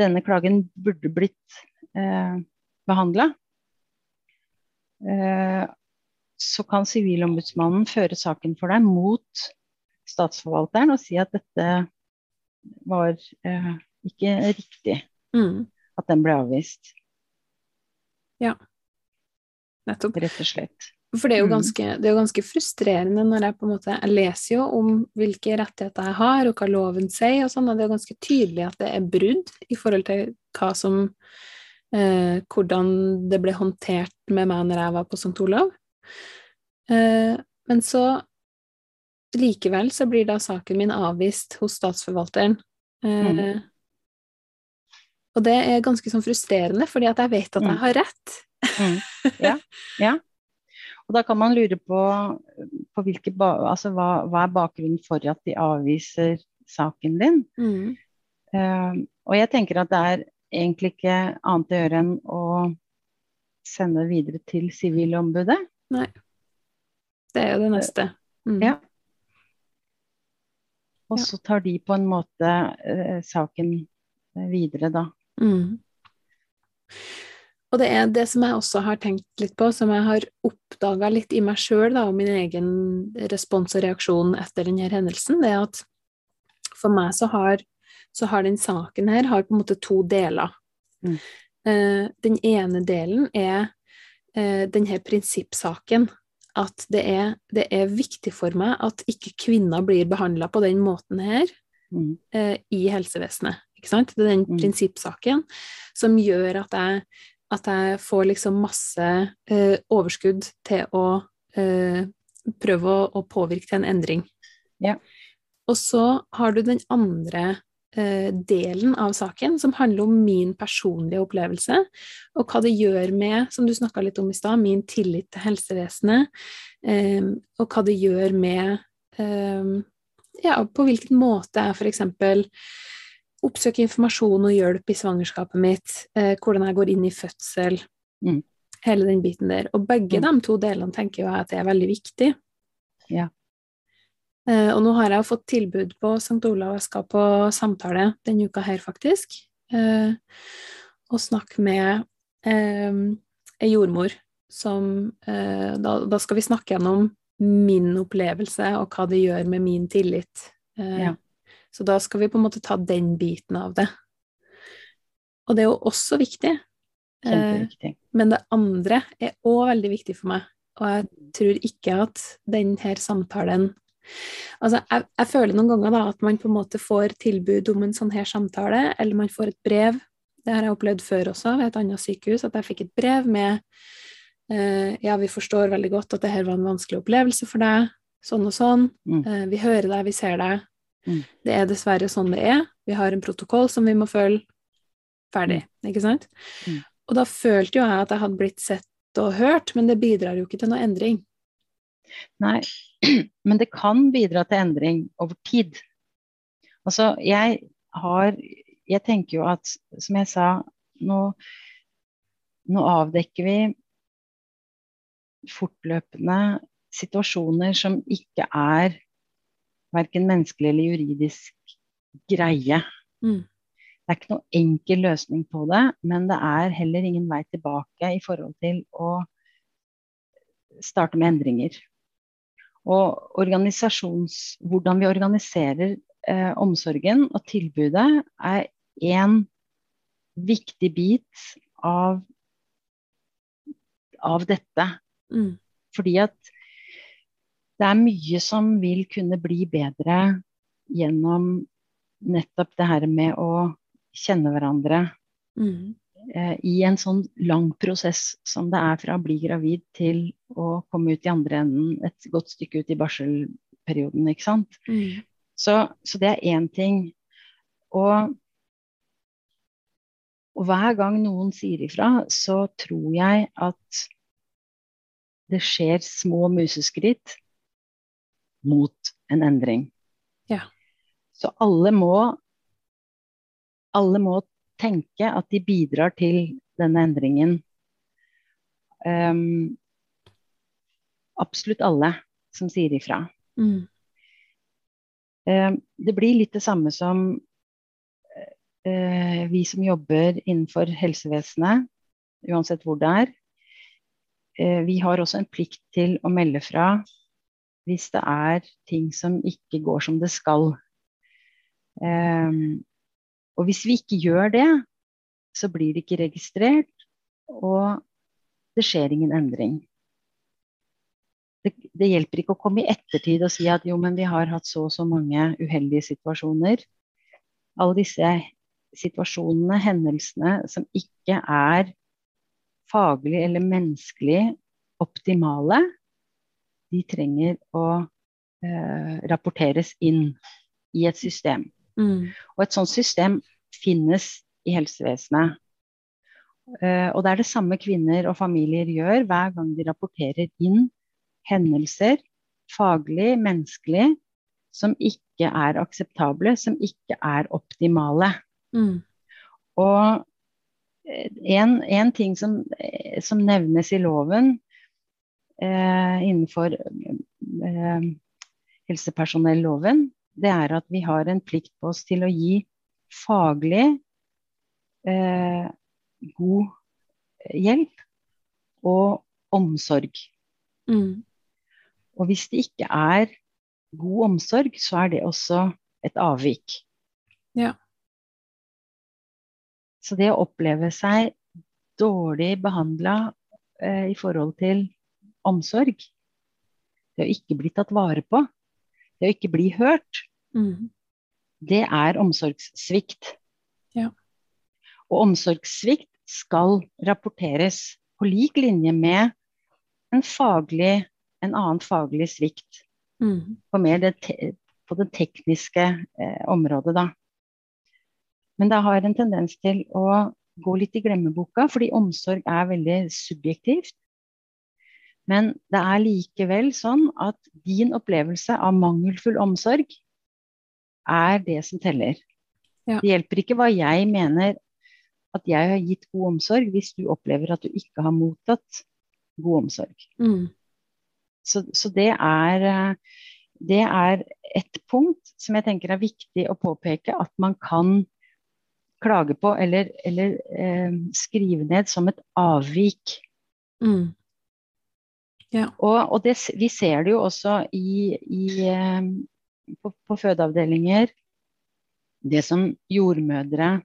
Speaker 2: denne klagen burde blitt eh, behandla, eh, så kan Sivilombudsmannen føre saken for deg mot statsforvalteren og si at dette var eh, ikke riktig,
Speaker 1: Mm.
Speaker 2: at den ble avvist,
Speaker 1: Nettopp.
Speaker 2: rett og slett.
Speaker 1: For det er, jo
Speaker 2: Mm.
Speaker 1: ganske, det er jo ganske frustrerende når jeg på en måte Jeg leser jo om hvilke rettigheter jeg har, og hva loven sier, og sånn, og det er jo ganske tydelig at det er brudd i forhold til hva som eh, Hvordan det ble håndtert med meg når jeg var på St. Olav. Eh, men så Likevel så blir da saken min avvist hos statsforvalteren. Eh,
Speaker 2: Mm.
Speaker 1: Og det er ganske sånn frustrerende, fordi at jeg vet at
Speaker 2: Mm.
Speaker 1: jeg har rett.
Speaker 2: Mm. Ja, ja. Og da kan man lure på, på hvilke altså, hva, hva er bakgrunnen for at de avviser saken din.
Speaker 1: Mm.
Speaker 2: Uh, og jeg tenker at det er egentlig ikke annet å gjøre enn å sende videre til Sivilombudet.
Speaker 1: Det er jo det neste. Mm.
Speaker 2: Ja. Og så tar de på en måte eh, saken videre, da.
Speaker 1: Mm. Og det er det som jeg også har tenkt litt på, som jeg har oppdaga litt i meg sjøl, og min egen respons og reaksjon etter denne hendelsen, det er at for meg så har, så har den saken her har på en måte to deler.
Speaker 2: Mm.
Speaker 1: Eh, den ene delen er denne prinsippsaken. At det er, det er viktig for meg at ikke kvinner blir behandla på den måten her
Speaker 2: Mm.
Speaker 1: eh, i helsevesenet. Det er den
Speaker 2: Mm.
Speaker 1: prinsippsaken som gjør at jeg, at jeg får liksom masse eh, overskudd til å eh, prøve å, å påvirke til en endring.
Speaker 2: Ja.
Speaker 1: Og så har du den andre eh, delen av saken, som handler om min personlige opplevelse, og hva det gjør med, som du snakka litt om i stad, min tillit til helsevesenet, eh, og hva det gjør med eh, ja, på hvilken måte jeg f.eks. oppsøker informasjon og hjelp i svangerskapet mitt, eh, hvordan jeg går inn i fødsel,
Speaker 2: Mm.
Speaker 1: hele den biten der. Og begge
Speaker 2: Mm.
Speaker 1: de to delene tenker jeg at det er veldig viktig.
Speaker 2: Ja.
Speaker 1: Eh, og nå har jeg fått tilbud på St. Olav, jeg skal på samtale denne uka her, faktisk, eh, og snakke med eh, ei jordmor som eh, da, da skal vi snakke gjennom min opplevelse og hva det gjør med min tillit. Eh,
Speaker 2: Ja.
Speaker 1: Så da skal vi på en måte ta den biten av det. Og det er jo også viktig. Eh,
Speaker 2: Kjempeviktig.
Speaker 1: men det andre er òg veldig viktig for meg. Og jeg tror ikke at denne samtalen Altså, jeg, jeg føler noen ganger da at man på en måte får tilbud om en sånn her samtale, eller man får et brev. Det har jeg opplevd før også, ved et annet sykehus, at jeg fikk et brev med eh, Ja, vi forstår veldig godt at det her var en vanskelig opplevelse for deg. sånn og sånn.
Speaker 2: Mm.
Speaker 1: Eh, vi hører deg, vi ser deg.
Speaker 2: Mm.
Speaker 1: Det er dessverre sånn det er. Vi har en protokoll som vi må følge. Ferdig. Ikke sant?
Speaker 2: Mm.
Speaker 1: Og da følte jo jeg at jeg hadde blitt sett og hørt, men det bidrar jo ikke til noe endring.
Speaker 2: Nei, men det kan bidra til endring over tid. Altså, jeg har Jeg tenker jo at, som jeg sa, nå, nå avdekker vi fortløpende situasjoner som ikke er verken menneskelig eller juridisk greie.
Speaker 1: Mm.
Speaker 2: Det er ikke noe enkel løsning på det, men det er heller ingen vei tilbake i forhold til å starte med endringer. Og hvordan vi organiserer eh, omsorgen og tilbudet, er én viktig bit av, av dette.
Speaker 1: Mm.
Speaker 2: Fordi at det er mye som vil kunne bli bedre gjennom nettopp det her med å kjenne hverandre
Speaker 1: Mm.
Speaker 2: Eh, i en sånn lang prosess som det er fra å bli gravid til å komme ut i andre enden et godt stykke ut i barselperioden, ikke sant.
Speaker 1: Mm.
Speaker 2: Så, så det er én ting. Og, og hver gang noen sier ifra, så tror jeg at det skjer små museskritt mot en endring.
Speaker 1: Ja.
Speaker 2: Så alle må alle må tenke at de bidrar til denne endringen. Um, absolutt alle som sier ifra.
Speaker 1: Mm.
Speaker 2: Um, det blir litt det samme som uh, vi som jobber innenfor helsevesenet, uansett hvor det er. Uh, vi har også en plikt til å melde fra hvis det er ting som ikke går som det skal. Um, og hvis vi ikke gjør det, så blir det ikke registrert, og det skjer ingen endring. Det, det, hjelper ikke å komme i ettertid og si at jo, men vi har hatt så og så mange uheldige situasjoner. Alle disse situasjonene, hendelsene, som ikke er faglig eller menneskelig optimale, de trenger å eh, rapporteres inn i et system.
Speaker 1: Mm.
Speaker 2: Og et sånt system finnes i helsevesenet. Uh, og det er det samme kvinner og familier gjør hver gang de rapporterer inn hendelser, faglig, menneskelig, som ikke er akseptable, som ikke er optimale.
Speaker 1: Mm.
Speaker 2: Og en, en ting som, som, nevnes i loven eh, innenfor eh, helsepersonelloven, det er at vi har en plikt på oss til å gi faglig eh, god hjelp og omsorg.
Speaker 1: Mm.
Speaker 2: Og hvis det ikke er god omsorg, så er det også et avvik.
Speaker 1: Ja.
Speaker 2: Så det å oppleve seg dårlig behandla eh, i forhold til omsorg, det å ikke bli tatt vare på, det å ikke bli hørt,
Speaker 1: mm.
Speaker 2: det er omsorgssvikt.
Speaker 1: Ja.
Speaker 2: Og omsorgssvikt skal rapporteres på lik linje med en, faglig, en annen faglig svikt.
Speaker 1: Mm.
Speaker 2: På det, på det tekniske eh, området, da. Men det har en tendens til å gå litt i glemmeboka, fordi omsorg er veldig subjektivt. Men det er likevel sånn at din opplevelse av mangelfull omsorg er det som teller.
Speaker 1: Ja.
Speaker 2: Det hjelper ikke hva jeg mener at jeg har gitt god omsorg, hvis du opplever at du ikke har mottatt god omsorg.
Speaker 1: Mm.
Speaker 2: Så, så det, er, det er et punkt som jeg tenker er viktig å påpeke at man kan klage på eller, eller eh, skrive ned som et avvik.
Speaker 1: Mm. Ja.
Speaker 2: Og, og det, vi ser det jo også i, i, på, på, fødeavdelinger. Det som jordmødre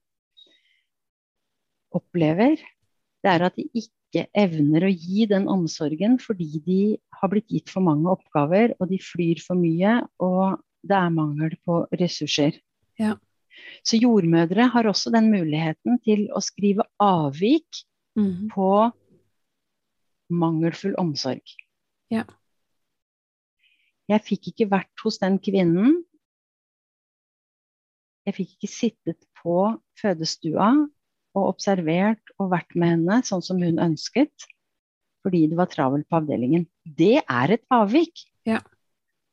Speaker 2: opplever, det er at de ikke evner å gi den omsorgen fordi de har blitt gitt for mange oppgaver, og de flyr for mye, og det er mangel på ressurser.
Speaker 1: Ja.
Speaker 2: Så jordmødre har også den muligheten til å skrive avvik
Speaker 1: mm.
Speaker 2: på mangelfull omsorg.
Speaker 1: Ja.
Speaker 2: Jeg fikk ikke vært hos den kvinnen. Jeg fikk ikke sittet på fødestua og observert og vært med henne sånn som hun ønsket, fordi det var travelt på avdelingen. Det er et avvik.
Speaker 1: Ja.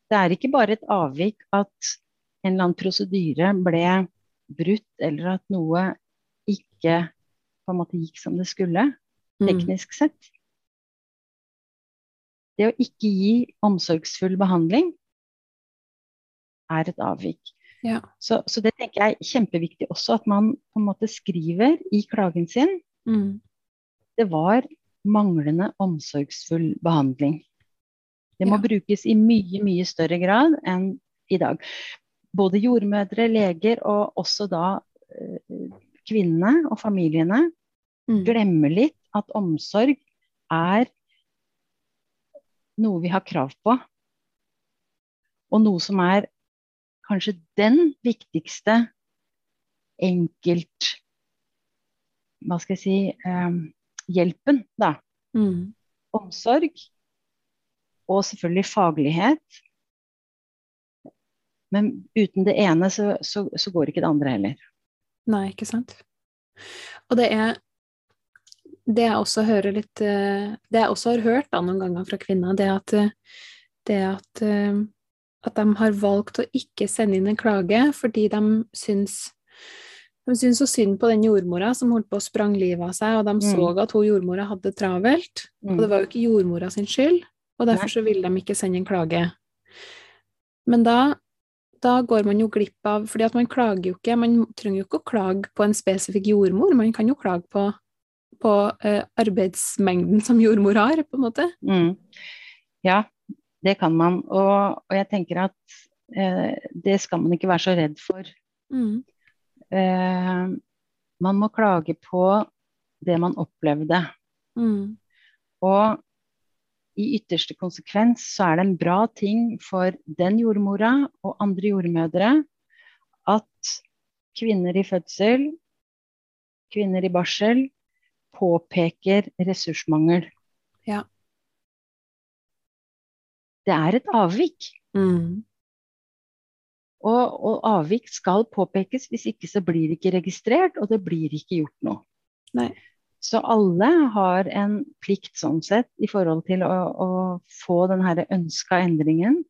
Speaker 2: Det er ikke bare et avvik at en eller annen prosedyre ble brutt, eller at noe ikke på en måte gikk som det skulle,
Speaker 1: Mm.
Speaker 2: teknisk sett. Det å ikke gi omsorgsfull behandling er et avvik.
Speaker 1: Ja.
Speaker 2: Så, så det tenker jeg er kjempeviktig også, at man på en måte skriver i klagen sin
Speaker 1: Mm.
Speaker 2: det var manglende omsorgsfull behandling. Det må
Speaker 1: Ja.
Speaker 2: brukes i mye, mye større grad enn i dag. Både jordmødre, leger og også da eh, kvinnene og familiene
Speaker 1: Mm.
Speaker 2: glemmer litt at omsorg er noe vi har krav på. Og noe som er kanskje den viktigste enkelt Hva skal jeg si eh, hjelpen, da.
Speaker 1: Mm.
Speaker 2: Omsorg. Og selvfølgelig faglighet. Men uten det ene så, så, så går ikke det andre heller.
Speaker 1: Nei, ikke sant. Og det er det jeg også hører litt eh, Det jeg også har hørt da noen ganger fra kvinner, det at, eh, det at, eh, at de har valgt å ikke sende inn en klage fordi de syns de syns så synd på den jordmora som holdt på å sprang livet av seg, og de
Speaker 2: Mm.
Speaker 1: så at hun jordmora hadde det travelt. Og det var jo ikke jordmora sin skyld, og derfor så ville de ikke sende en klage. Men da, da går man jo glipp av fordi at man klager jo ikke Man trenger jo ikke å klage på en spesifikk jordmor, man kan jo klage på, på eh, arbeidsmengden som jordmor har, på en måte.
Speaker 2: Mm. Ja, det kan man. Og, og jeg tenker at eh, det skal man ikke være så redd for.
Speaker 1: Mm.
Speaker 2: Eh, man må klage på det man opplevde.
Speaker 1: Mm.
Speaker 2: Og i ytterste konsekvens så er det en bra ting for den jordmora og andre jordmødre at kvinner i fødsel, kvinner i barsel, påpeker ressursmangel.
Speaker 1: Ja.
Speaker 2: Det er et avvik.
Speaker 1: Mm.
Speaker 2: Og, og avvik skal påpekes, hvis ikke så blir det ikke registrert, og det blir ikke gjort noe.
Speaker 1: Nei.
Speaker 2: Så alle har en plikt sånn sett i forhold til å, å få den her ønska endringen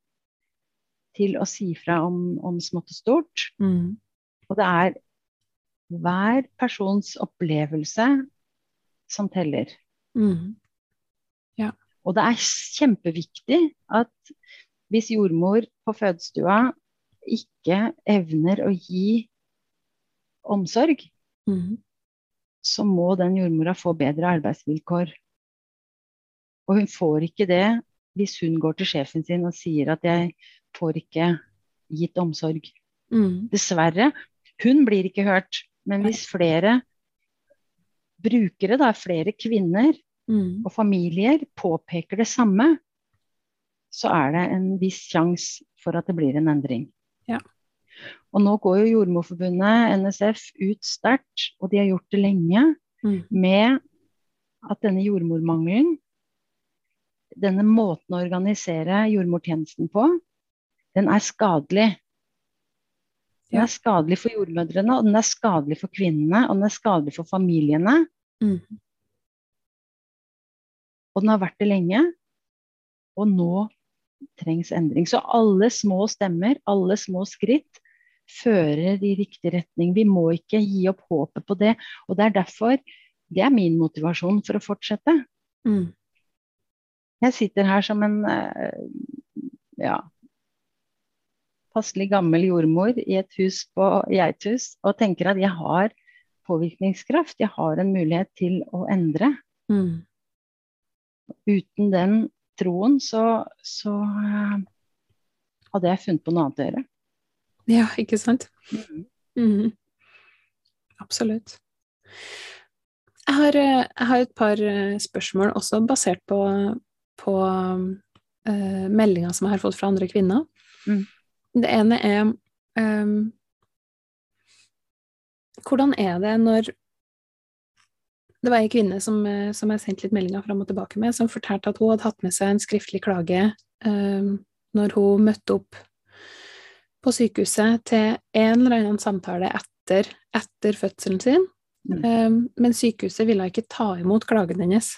Speaker 2: til å si fra om, om smått og stort.
Speaker 1: Mm.
Speaker 2: Og det er hver persons opplevelse som teller.
Speaker 1: Mm.
Speaker 2: Og det er kjempeviktig at hvis jordmor på fødestua ikke evner å gi omsorg,
Speaker 1: Mm.
Speaker 2: så må den jordmora få bedre arbeidsvilkår. Og hun får ikke det hvis hun går til sjefen sin og sier at 'jeg får ikke gitt omsorg'.
Speaker 1: Mm.
Speaker 2: Dessverre. Hun blir ikke hørt. Men hvis flere brukere, da, flere kvinner
Speaker 1: Mm.
Speaker 2: og familier påpeker det samme, så er det en viss sjanse for at det blir en endring.
Speaker 1: Ja.
Speaker 2: Og nå går jo Jordmorforbundet, NSF, ut sterkt, og de har gjort det lenge,
Speaker 1: Mm.
Speaker 2: med at denne jordmormangelen, denne måten å organisere jordmortjenesten på, den er skadelig. Den er skadelig for jordmødrene, og den er skadelig for kvinnene, og den er skadelig for familiene.
Speaker 1: Mm.
Speaker 2: Og den har vært det lenge. Og nå trengs endring. Så alle små stemmer, alle små skritt, fører i riktig retning. Vi må ikke gi opp håpet på det. Og det er derfor det er min motivasjon for å fortsette.
Speaker 1: Mm.
Speaker 2: Jeg sitter her som en eh, ja, passelig gammel jordmor i et hus på Geithus og tenker at jeg har påvirkningskraft. Jeg har en mulighet til å endre.
Speaker 1: Mm.
Speaker 2: Uten den troen så, så eh, hadde jeg funnet på noe annet å gjøre.
Speaker 1: Ja, ikke sant?
Speaker 2: Mm.
Speaker 1: Mm. Absolutt. Jeg har, eh, jeg har et par eh, spørsmål også basert på, på uh, meldinger som jeg har fått fra andre kvinner.
Speaker 2: Mm.
Speaker 1: Det ene er um, Hvordan er det når Det var ei kvinne som, eh, som jeg sendte litt meldinger fram og tilbake med, som fortalte at hun hadde hatt med seg en skriftlig klage um, når hun møtte opp på sykehuset til en eller annen samtale etter, etter fødselen sin,
Speaker 2: Mm.
Speaker 1: um, men sykehuset ville ikke ta imot klagen hennes.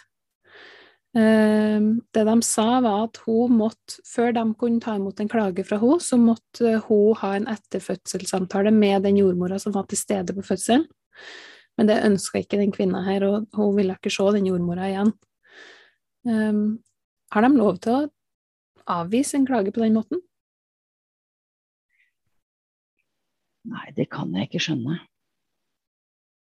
Speaker 1: Um, det de sa, var at hun måtte, før de kunne ta imot en klage fra henne, så måtte hun ha en etterfødselssamtale med den jordmora som var til stede på fødselen. Men det ønska ikke den kvinna her, og hun ville ikke se den jordmora igjen. Um, har de lov til å avvise en klage på den måten?
Speaker 2: Nei, det kan jeg ikke skjønne.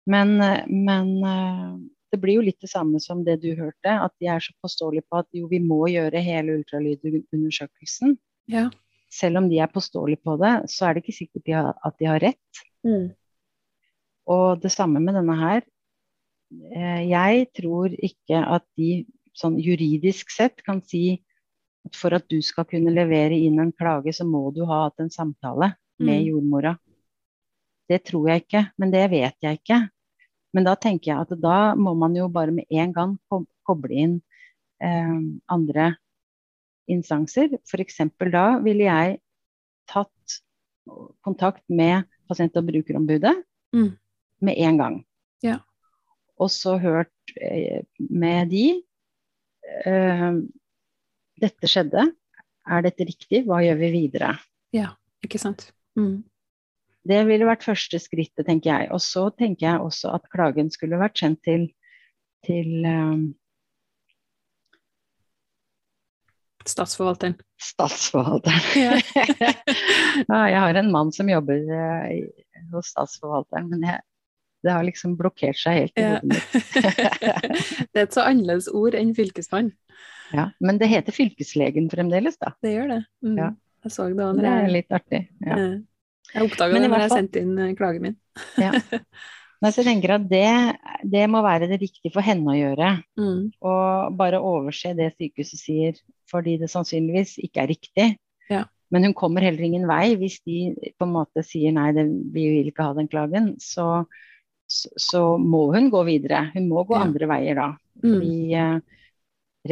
Speaker 2: Men, eh, men eh, det blir jo litt det samme som det du hørte, at de er så påståelige på at jo, vi må gjøre hele ultralydundersøkelsen.
Speaker 1: Ja.
Speaker 2: Selv om de er påståelige på det, så er det ikke sikkert de har, at de har rett.
Speaker 1: Mm.
Speaker 2: Og det samme med denne her. Eh, Jeg tror ikke at de sånn juridisk sett kan si at for at du skal kunne levere inn en klage, så må du ha hatt en samtale med
Speaker 1: Mm.
Speaker 2: jordmora. Det tror jeg ikke, men det vet jeg ikke. Men da tenker jeg at da må man jo bare med en gang koble inn eh, andre instanser. F.eks. da ville jeg tatt kontakt med pasient- og brukerombudet
Speaker 1: Mm.
Speaker 2: med en gang.
Speaker 1: Ja.
Speaker 2: Og så hørt eh, med de eh, Dette skjedde. Er dette riktig? Hva gjør vi videre?
Speaker 1: Ja, Ikke sant? Mm.
Speaker 2: Det ville vært første skrittet, tenker jeg. Og så tenker jeg også at klagen skulle vært sendt til, til um,
Speaker 1: Statsforvalteren.
Speaker 2: statsforvalteren.
Speaker 1: Ja.
Speaker 2: ja, jeg har en mann som jobber eh, hos statsforvalteren, men jeg, det har liksom blokkert seg helt i
Speaker 1: Ja.
Speaker 2: hodet mitt.
Speaker 1: det er et så annerledes ord enn fylkesmann.
Speaker 2: Ja, men det heter fylkeslegen fremdeles, da.
Speaker 1: Det gjør det. Mm.
Speaker 2: Ja.
Speaker 1: Jeg så det Andre.
Speaker 2: Det er litt artig. Ja.
Speaker 1: Jeg oppdaga det når jeg sendte inn eh, klagen min.
Speaker 2: Ja. Men så jeg tenker at det, det må være det riktige for henne å gjøre.
Speaker 1: Mm.
Speaker 2: Og bare overse det sykehuset sier, fordi det sannsynligvis ikke er riktig.
Speaker 1: Ja.
Speaker 2: Men hun kommer heller ingen vei hvis de på en måte sier nei, det, vi vil ikke ha den klagen. Så, så, så må hun gå videre. Hun må gå
Speaker 1: Ja.
Speaker 2: andre veier da.
Speaker 1: Mm.
Speaker 2: Fordi uh,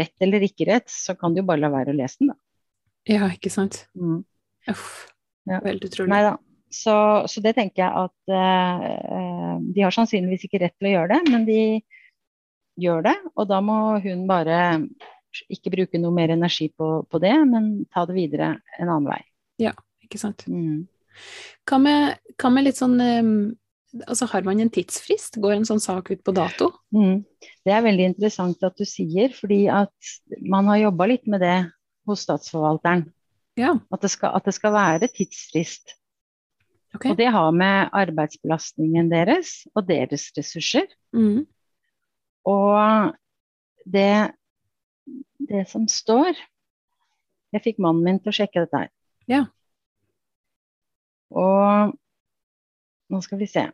Speaker 2: rett eller ikke rett, så kan du jo bare la være å lese den, da.
Speaker 1: Ja, ikke sant.
Speaker 2: Mm.
Speaker 1: Uff.
Speaker 2: Ja.
Speaker 1: Veldig utrolig.
Speaker 2: Nei da. Så, så det tenker jeg at eh, eh, De har sannsynligvis ikke rett til å gjøre det, men de gjør det. Og da må hun bare ikke bruke noe mer energi på, på det, men ta det videre en annen vei.
Speaker 1: Ikke sant.
Speaker 2: Mm.
Speaker 1: Hva med, hva med litt sånn eh, Altså, har man en tidsfrist? Går en sånn sak ut på dato?
Speaker 2: Mm. Det er veldig interessant at du sier, fordi at man har jobba litt med det hos Statsforvalteren.
Speaker 1: Ja.
Speaker 2: At det skal, at det skal være tidsfrist.
Speaker 1: Ok.
Speaker 2: Og det har med arbeidsbelastningen deres og deres ressurser.
Speaker 1: Mm.
Speaker 2: Og det, det som står Jeg fikk mannen min til å sjekke dette her.
Speaker 1: Ja.
Speaker 2: Og nå skal vi se.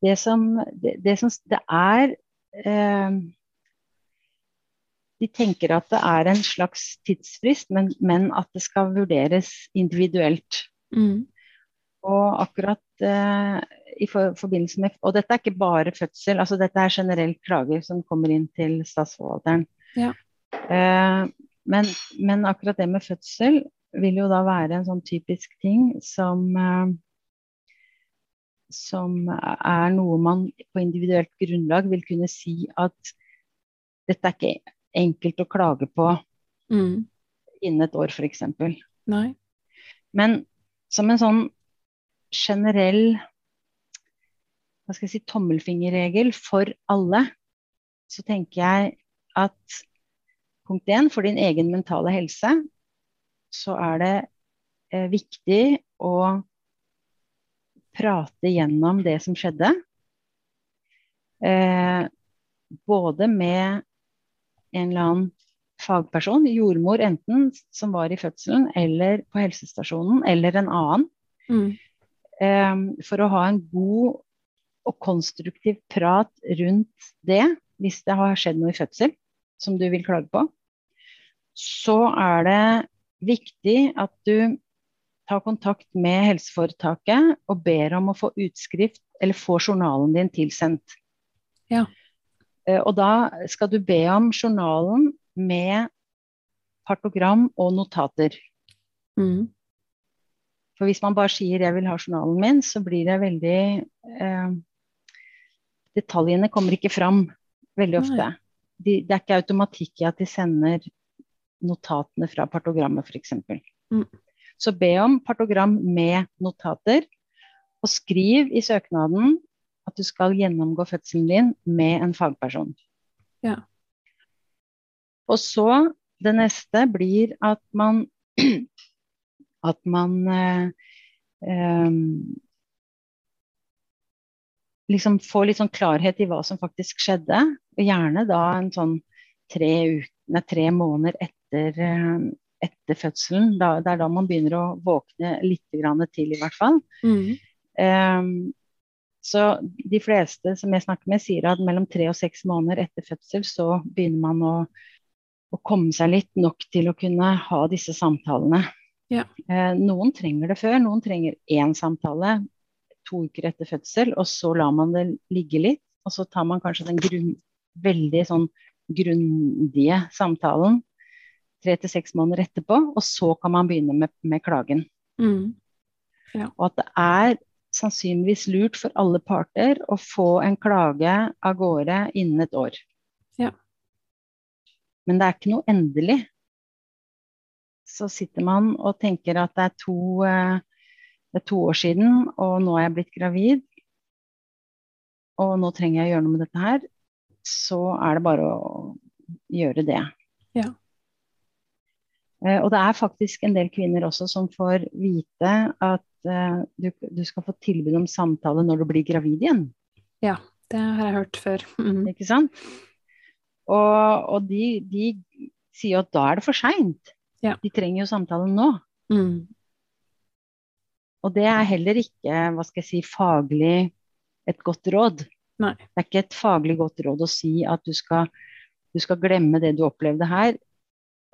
Speaker 2: Det som Det, det, som, det er eh, De tenker at det er en slags tidsfrist, men, men at det skal vurderes individuelt.
Speaker 1: Mm.
Speaker 2: Og akkurat eh, i for, forbindelse med Og dette er ikke bare fødsel, altså dette er generelt klager som kommer inn til statsforvalteren.
Speaker 1: Ja.
Speaker 2: Eh, men, men akkurat det med fødsel vil jo da være en sånn typisk ting som eh, som er noe man på individuelt grunnlag vil kunne si at dette er ikke enkelt å klage på
Speaker 1: Mm.
Speaker 2: innen et år, f.eks. Men som en sånn generell hva skal jeg si, tommelfingerregel for alle, så tenker jeg at punkt én, for din egen mentale helse, så er det eh, viktig å prate gjennom det som skjedde. Eh, både med en eller annen fagperson, jordmor enten som var i fødselen, eller på helsestasjonen, eller en annen.
Speaker 1: Mm.
Speaker 2: Um, for å ha en god og konstruktiv prat rundt det, hvis det har skjedd noe i fødsel som du vil klage på, så er det viktig at du tar kontakt med helseforetaket og ber om å få utskrift eller få journalen din tilsendt.
Speaker 1: Ja.
Speaker 2: Eh, Og da skal du be om journalen med partogram og notater.
Speaker 1: Mm.
Speaker 2: For hvis man bare sier 'jeg vil ha journalen min', så blir det veldig eh, Detaljene kommer ikke fram veldig ofte. De, det er ikke automatikk i at de sender notatene fra partogrammet, f.eks.
Speaker 1: Mm.
Speaker 2: Så be om partogram med notater, og skriv i søknaden at du skal gjennomgå fødselen din med en fagperson.
Speaker 1: Ja.
Speaker 2: Og så det neste blir at man at man eh, eh, liksom får litt sånn klarhet i hva som faktisk skjedde. Og gjerne da en sånn tre, nei, tre måneder etter, etter fødselen. Da, det er da man begynner å våkne litt grann til, i hvert fall.
Speaker 1: Mm.
Speaker 2: Ehm, så de fleste som jeg snakker med, sier at mellom tre og seks måneder etter fødsel så begynner man å, å komme seg litt nok til å kunne ha disse samtalene.
Speaker 1: Ja.
Speaker 2: Eh, noen trenger det før, noen trenger én samtale to uker etter fødsel, og så lar man det ligge litt. Og så tar man kanskje den grunn, veldig sånn grundige samtalen tre til seks måneder etterpå, og så kan man begynne med, med klagen.
Speaker 1: Mm.
Speaker 2: Og at det er sannsynligvis lurt for alle parter å få en klage av gårde innen et år. Men det er ikke noe endelig. Så sitter man og tenker at det er to, eh, det er to år siden, og nå er jeg blitt gravid, og nå trenger jeg å gjøre noe med dette her, så er det bare å gjøre det.
Speaker 1: Ja.
Speaker 2: Eh, Og det er faktisk en del kvinner også som får vite at eh, du, du skal få tilbud om samtale når du blir gravid igjen.
Speaker 1: Ja, Det har jeg hørt før. Mm.
Speaker 2: Ikke sant? Og, og de, de sier jo at da er det for seint.
Speaker 1: Ja.
Speaker 2: De trenger jo samtalen nå.
Speaker 1: Mm.
Speaker 2: Og det er heller ikke hva skal jeg si, faglig et godt råd.
Speaker 1: Nei.
Speaker 2: Det er ikke et faglig godt råd å si at du skal, du skal glemme det du opplevde her,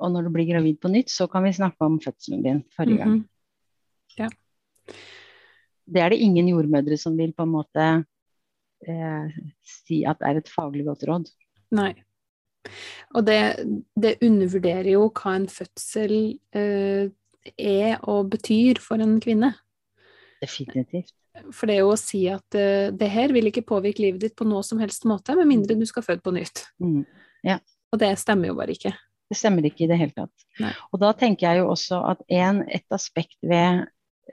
Speaker 2: og når du blir gravid på nytt, så kan vi snakke om fødselen din forrige gang.
Speaker 1: Mhm. Ja.
Speaker 2: Det er det ingen jordmødre som vil på en måte eh, si at det er et faglig godt råd.
Speaker 1: Nei. Og det, det undervurderer jo hva en fødsel eh, er og betyr for en kvinne.
Speaker 2: Definitivt.
Speaker 1: For det er jo å si at eh, det her vil ikke påvirke livet ditt på noe som helst måte, med mindre du skal føde på nytt.
Speaker 2: Mm.
Speaker 1: Og det stemmer jo bare ikke.
Speaker 2: Det stemmer ikke i det hele tatt.
Speaker 1: Nei.
Speaker 2: Og da tenker jeg jo også at en, et aspekt ved,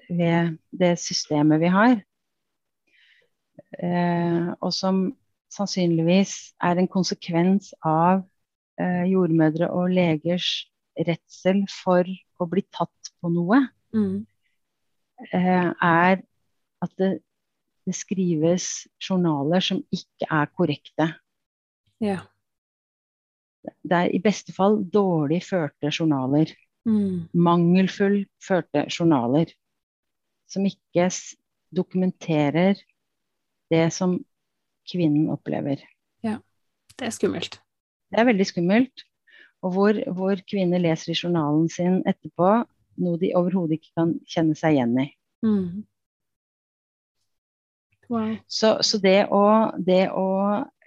Speaker 2: ved det systemet vi har, eh, og som sannsynligvis er en konsekvens av eh, jordmødre og legers redsel for å bli tatt på noe,
Speaker 1: Mm.
Speaker 2: eh, er at det, det skrives journaler som ikke er korrekte.
Speaker 1: Ja.
Speaker 2: Det er i beste fall dårlig førte journaler.
Speaker 1: Mm.
Speaker 2: mangelfull førte journaler som ikke dokumenterer det som kvinnen opplever.
Speaker 1: Det er skummelt.
Speaker 2: Det er veldig skummelt. Og hvor, hvor kvinner leser i journalen sin etterpå noe de overhodet ikke kan kjenne seg igjen i.
Speaker 1: Mm. Wow.
Speaker 2: Så, så det å, det å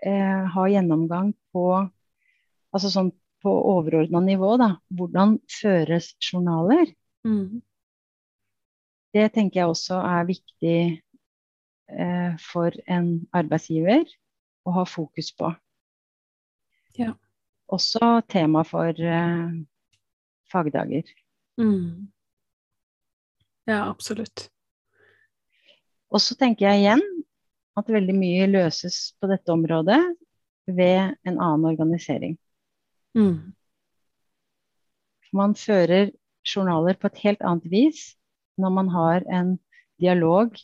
Speaker 2: eh, ha gjennomgang på altså sånn på overordna nivå, da, hvordan føres journaler,
Speaker 1: Mm.
Speaker 2: det tenker jeg også er viktig for en arbeidsgiver å ha fokus på.
Speaker 1: Ja.
Speaker 2: Også tema for eh, fagdager.
Speaker 1: Mm. Ja, absolutt.
Speaker 2: Og så tenker jeg igjen at veldig mye løses på dette området ved en annen organisering.
Speaker 1: Mm.
Speaker 2: Man fører journaler på et helt annet vis når man har en dialog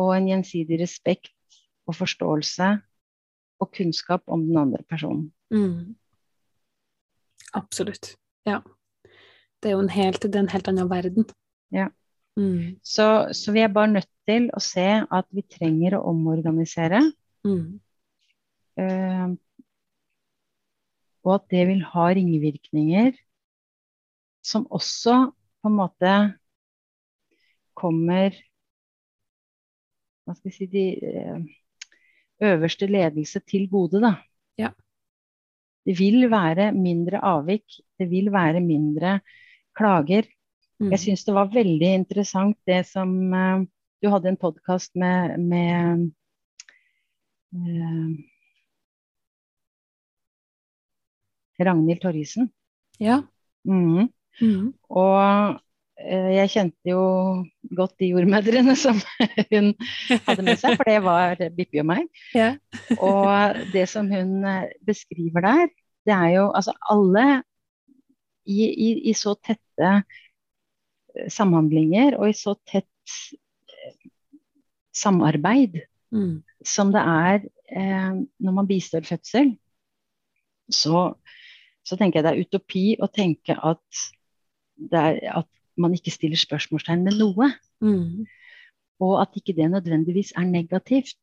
Speaker 2: og en gjensidig respekt og forståelse og kunnskap om den andre personen.
Speaker 1: Mm. Absolutt. Ja. Det er jo en helt, en helt annen verden.
Speaker 2: Ja.
Speaker 1: Mm.
Speaker 2: Så, så vi er bare nødt til å se at vi trenger å omorganisere,
Speaker 1: Mm.
Speaker 2: Uh, og at det vil ha ringvirkninger som også på en måte kommer Hva skal vi si de eh, øverste ledelse til gode, da.
Speaker 1: Ja.
Speaker 2: Det vil være mindre avvik, det vil være mindre klager.
Speaker 1: Mm.
Speaker 2: Jeg syns det var veldig interessant det som eh, Du hadde en podkast med, med eh, Ragnhild Torrisen.
Speaker 1: Ja.
Speaker 2: Mm.
Speaker 1: Mm.
Speaker 2: Og jeg kjente jo godt de jordmødrene som hun hadde med seg, for det var Bippi og meg.
Speaker 1: Ja.
Speaker 2: Og det som hun eh, beskriver der, det er jo altså alle i, i, i så tette eh, samhandlinger og i så tett eh, samarbeid
Speaker 1: Mm.
Speaker 2: som det er eh, når man bistår fødsel, så, så tenker jeg det er utopi å tenke at, det er, at man ikke stiller spørsmålstegn med noe.
Speaker 1: Mm.
Speaker 2: Og at ikke det nødvendigvis er negativt.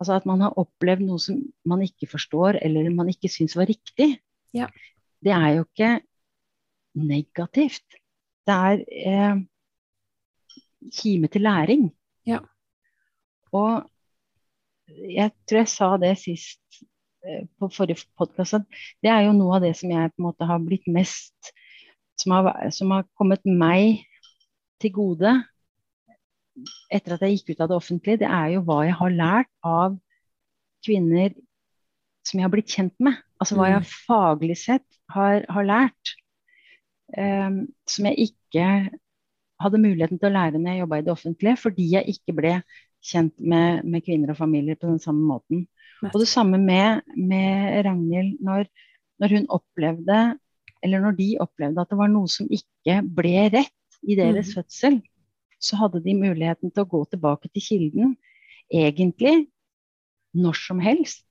Speaker 2: Altså at man har opplevd noe som man ikke forstår, eller man ikke syns var riktig.
Speaker 1: Ja.
Speaker 2: Det er jo ikke negativt. Det er eh, kime til læring.
Speaker 1: Ja.
Speaker 2: Og jeg tror jeg sa det sist eh, på forrige podkast, at det er jo noe av det som jeg på en måte har blitt mest Som har, som har kommet meg til gode etter at jeg gikk ut av det offentlige, det er jo hva jeg har lært av kvinner som jeg har blitt kjent med. Altså hva jeg faglig sett har, har lært. Um, som jeg ikke hadde muligheten til å lære når jeg jobba i det offentlige, fordi jeg ikke ble kjent med, med kvinner og familier på den samme måten. Og det samme med, med Ragnhild, når, når hun opplevde, eller når de opplevde at det var noe som ikke ble rett i deres
Speaker 1: mm.
Speaker 2: fødsel, så hadde de muligheten til å gå tilbake til kilden, egentlig når som helst.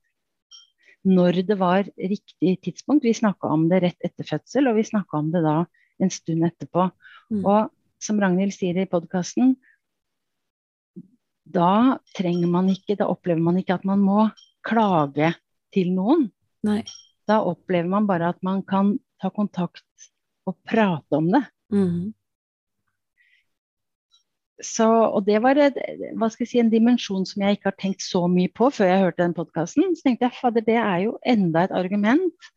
Speaker 2: Når det var riktig tidspunkt. Vi snakka om det rett etter fødsel, og vi snakka om det da en stund etterpå.
Speaker 1: Mm.
Speaker 2: Og som Ragnhild sier i podkasten, da trenger man ikke, da opplever man ikke at man må klage til noen.
Speaker 1: Nei.
Speaker 2: Da opplever man bare at man kan ta kontakt og prate om det.
Speaker 1: Mm.
Speaker 2: Så, og det var et, si, en dimensjon som jeg ikke har tenkt så mye på før jeg hørte den podkasten. Så tenkte jeg fader, det er jo enda et argument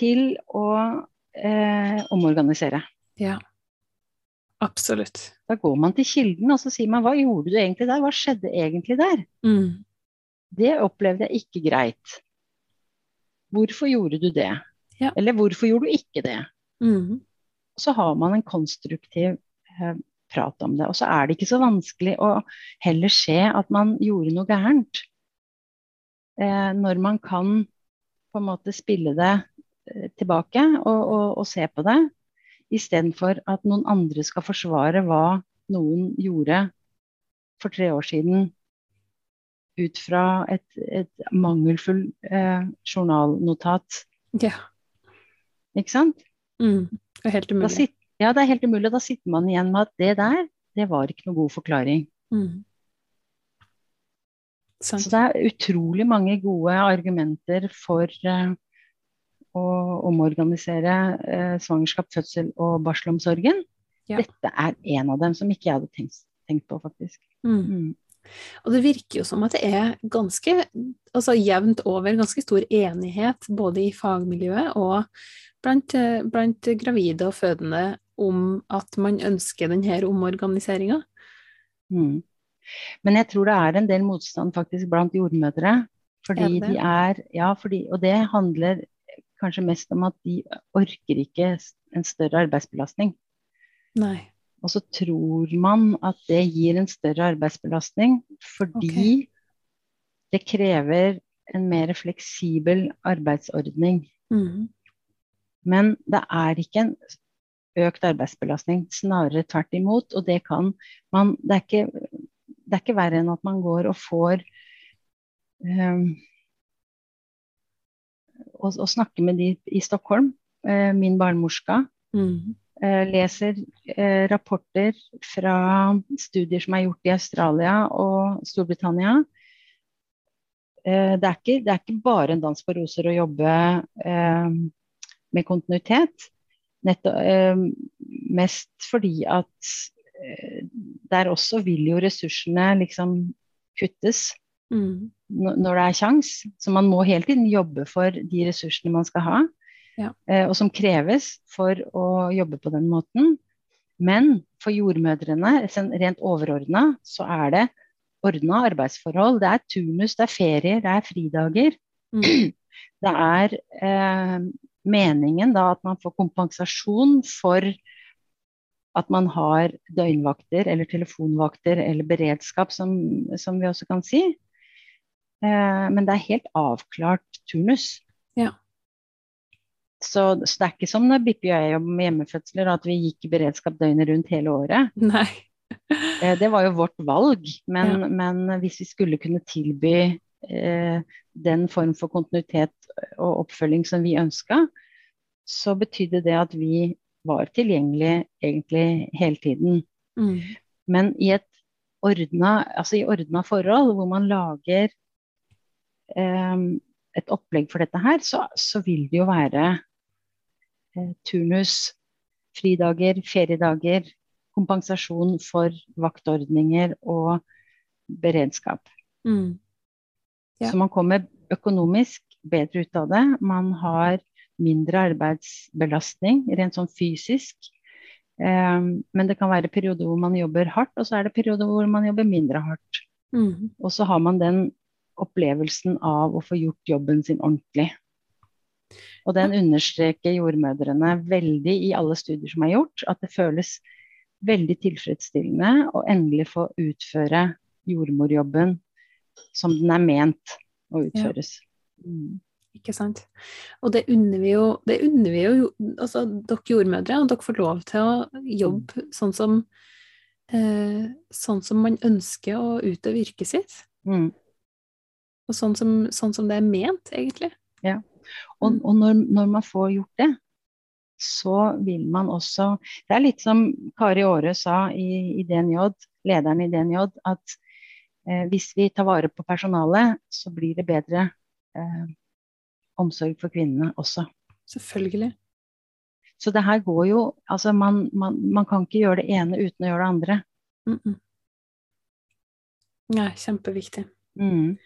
Speaker 2: til å eh, omorganisere.
Speaker 1: Ja. Absolutt.
Speaker 2: Da går man til kilden og så sier man hva gjorde du egentlig der, hva skjedde egentlig der?
Speaker 1: Mm.
Speaker 2: Det opplevde jeg ikke greit. Hvorfor gjorde du det?
Speaker 1: Ja.
Speaker 2: Eller hvorfor gjorde du ikke det?
Speaker 1: Mm.
Speaker 2: Så har man en konstruktiv eh, prat om det. Og så er det ikke så vanskelig å heller se at man gjorde noe gærent. Eh, når man kan på en måte spille det eh, tilbake og, og, og se på det, istedenfor at noen andre skal forsvare hva noen gjorde for tre år siden ut fra et, et mangelfull eh, journalnotat.
Speaker 1: Ja.
Speaker 2: Ikke sant?
Speaker 1: Mm. Det er helt umulig.
Speaker 2: sit, ja, det er helt umulig. Da sitter man igjen med at det der, det var ikke noe god forklaring.
Speaker 1: Mm. Sånn.
Speaker 2: Så det er utrolig mange gode argumenter for eh, å omorganisere eh, svangerskap, fødsel og barselomsorgen.
Speaker 1: Ja.
Speaker 2: Dette er en av dem som ikke jeg hadde tenkt, tenkt på, faktisk.
Speaker 1: Mm. Og det virker jo som at det er ganske altså jevnt over ganske stor enighet både i fagmiljøet og blant, blant gravide og fødende om at man ønsker denne omorganiseringa.
Speaker 2: Mm. Men jeg tror det er en del motstand faktisk blant jordmødre. Fordi
Speaker 1: Er
Speaker 2: de er Ja, fordi, og det handler kanskje mest om at de orker ikke en større arbeidsbelastning.
Speaker 1: Nei.
Speaker 2: Og så tror man at det gir en større arbeidsbelastning fordi det krever en mer fleksibel arbeidsordning.
Speaker 1: Mm.
Speaker 2: Men det er ikke en økt arbeidsbelastning, snarere tvert imot. Og det kan man Det er ikke, det er ikke verre enn at man går og får um, å, å snakke med de i Stockholm, uh, min barnemorska,
Speaker 1: Mm.
Speaker 2: Eh, leser eh, rapporter fra studier som er gjort i Australia og Storbritannia. Eh, det, er ikke, det er ikke bare en dans på roser å jobbe med kontinuitet. Netto, mest fordi at der også vil jo ressursene liksom kuttes.
Speaker 1: Mm.
Speaker 2: når det er kjangs. Så man må hele tiden jobbe for de ressursene man skal ha,
Speaker 1: Ja.
Speaker 2: eh, og som kreves for å jobbe på den måten. Men for jordmødrene, rent overordna, så er det ordna arbeidsforhold. Det er turnus, det er ferier, det er fridager.
Speaker 1: Mm.
Speaker 2: Det er eh, meningen da at man får kompensasjon for at man har døgnvakter eller telefonvakter eller beredskap, som, som vi også kan si. Eh, men det er helt avklart turnus.
Speaker 1: Ja.
Speaker 2: Så, så det er ikke som når Bippi og jeg jobber med hjemmefødsler, at vi gikk i beredskap døgnet rundt hele året.
Speaker 1: Nei.
Speaker 2: Eh, det var jo vårt valg, men,
Speaker 1: Ja.
Speaker 2: men hvis vi skulle kunne tilby eh, den form for kontinuitet og oppfølging som vi ønska, så betydde det at vi var tilgjengelige egentlig hele tiden.
Speaker 1: Mm.
Speaker 2: Men i et ordna, altså i ordna forhold, hvor man lager eh, et opplegg for dette her, så, så vil det jo være turnus, fridager, feriedager, kompensasjon for vaktordninger og beredskap.
Speaker 1: Mm. Ja.
Speaker 2: Så man kommer økonomisk bedre ut av det. Man har mindre arbeidsbelastning rent sånn fysisk. Um, men det kan være perioder hvor man jobber hardt, og så er det perioder hvor man jobber mindre hardt.
Speaker 1: Mm.
Speaker 2: Og så har man den opplevelsen av å få gjort jobben sin ordentlig. Og den understreker jordmødrene veldig i alle studier som er gjort, at det føles veldig tilfredsstillende å endelig få utføre jordmorjobben som den er ment å utføres. Ja.
Speaker 1: Ikke sant. Og det unner vi jo, det unner vi jo altså dere jordmødre, og dere får lov til å jobbe sånn som eh, sånn som man ønsker å utøve yrket sitt.
Speaker 2: Mm.
Speaker 1: Og sånn som, sånn som det er ment, egentlig.
Speaker 2: Og, og når, når man får gjort det, så vil man også Det er litt som Kari Aare sa i, i DNJ, lederen i DNJ, at eh, hvis vi tar vare på personalet, så blir det bedre eh, omsorg for kvinnene også.
Speaker 1: Selvfølgelig.
Speaker 2: Så det her går jo Altså, man, man, man kan ikke gjøre det ene uten å gjøre det andre.
Speaker 1: Mm -mm. Nei, kjempeviktig.
Speaker 2: Mm.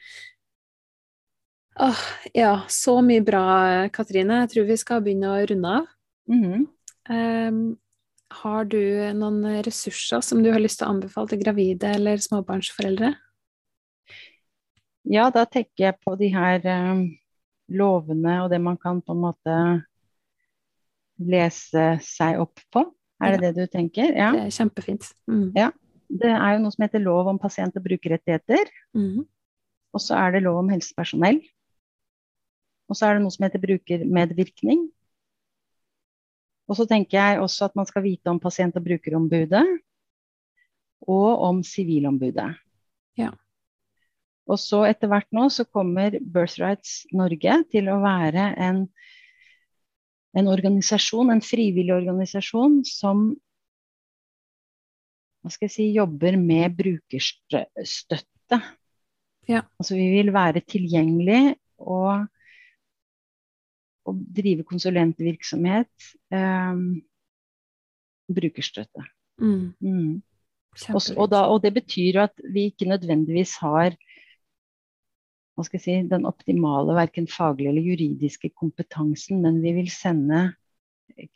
Speaker 1: Åh, ja, så mye bra, Katrine. Jeg tror vi skal begynne å runde av.
Speaker 2: Mm
Speaker 1: -hmm. um, har du noen ressurser som du har lyst til å anbefale til gravide eller småbarnsforeldre?
Speaker 2: Ja, da tenker jeg på de her um, lovene og det man kan på en måte lese seg opp på. Er det det du tenker? Ja.
Speaker 1: Det er kjempefint. Mm.
Speaker 2: Ja. Det er jo noe som heter lov om pasient- og brukerrettigheter.
Speaker 1: Mhm.
Speaker 2: Og så er det lov om helsepersonell. Og så er det noe som heter brukermedvirkning. Og så tenker jeg også at man skal vite om pasient- og brukerombudet. Og om sivilombudet.
Speaker 1: Ja.
Speaker 2: Og så etter hvert nå så kommer Birthrights Norge til å være en, en organisasjon, en frivillig organisasjon som hva skal jeg si, jobber med brukerstøtte.
Speaker 1: Ja.
Speaker 2: Altså vi vil være tilgjengelig og, og drive konsulentvirksomhet. Eh, brukerstøtte.
Speaker 1: Mm.
Speaker 2: Mm. Og, og, da, og det betyr jo at vi ikke nødvendigvis har si, den optimale verken faglige eller juridiske kompetansen, men vi vil sende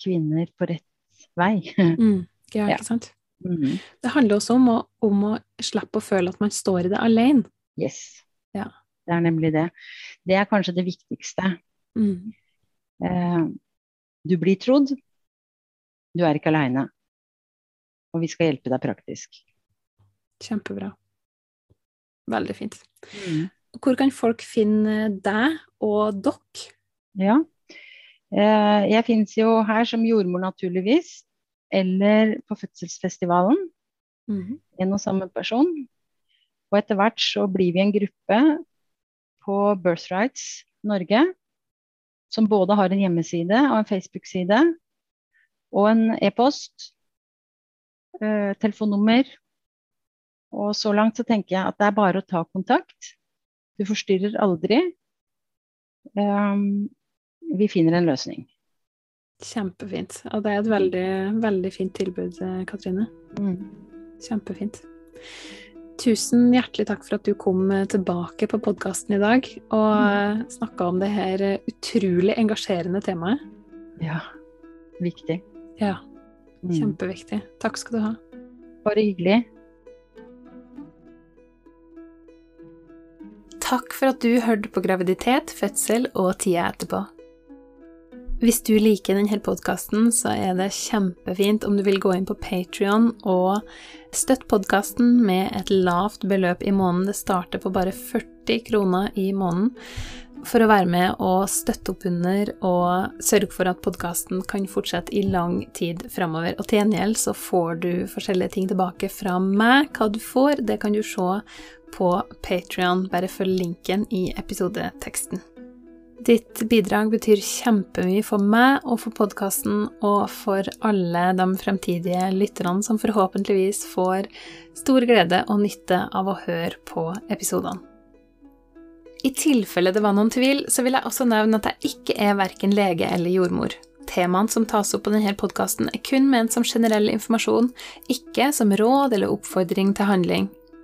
Speaker 2: kvinner på rett vei.
Speaker 1: Mm. Ja,
Speaker 2: Ja.
Speaker 1: ikke sant?
Speaker 2: Mhm.
Speaker 1: Det handler også om å, om å slippe å føle at man står i det alene.
Speaker 2: Yes.
Speaker 1: Ja.
Speaker 2: Det er nemlig det. Det er kanskje det viktigste.
Speaker 1: Mm.
Speaker 2: Eh, du blir trodd. Du er ikke aleine. Og vi skal hjelpe deg praktisk.
Speaker 1: Kjempebra. Veldig fint. Hvor kan folk finne deg og dere?
Speaker 2: Ja. Eh, jeg finnes jo her som jordmor, naturligvis. Eller på fødselsfestivalen.
Speaker 1: Mm.
Speaker 2: En og samme person. Og etter hvert så blir vi en gruppe på Birthrights Norge. Som både har en hjemmeside og en Facebook-side. Og en e-post. Eh, telefonnummer. Og så langt så tenker jeg at det er bare å ta kontakt. Du forstyrrer aldri. Um, vi finner en løsning.
Speaker 1: Kjempefint. Og det er et veldig, veldig fint tilbud, eh, Katrine.
Speaker 2: Mm.
Speaker 1: Kjempefint. Tusen hjertelig takk for at du kom tilbake på podkasten i dag og mm. snakka om det her utrolig engasjerende temaet.
Speaker 2: Ja. Viktig.
Speaker 1: Ja. Mm. Kjempeviktig. Takk skal du ha.
Speaker 2: Bare hyggelig.
Speaker 1: Takk for at du hørte på graviditet, fødsel og tida etterpå. Hvis du liker denne podkasten, så er det kjempefint om du vil gå inn på Patrion og støtte podkasten med et lavt beløp i måneden. Det starter på bare 40 kroner i måneden for å være med og støtte opp under og sørge for at podkasten kan fortsette i lang tid framover. Og til gjengjeld så får du forskjellige ting tilbake fra meg. Hva du får, det kan du se på Patrion. Bare følg linken i episodeteksten. Ditt bidrag betyr kjempemye for meg og for podkasten og for alle de fremtidige lytterne som forhåpentligvis får stor glede og nytte av å høre på episodene. I tilfelle det var noen tvil, så vil jeg også nevne at jeg ikke er verken lege eller jordmor. Temaene som tas opp på denne podkasten, er kun ment som generell informasjon, ikke som råd eller oppfordring til handling.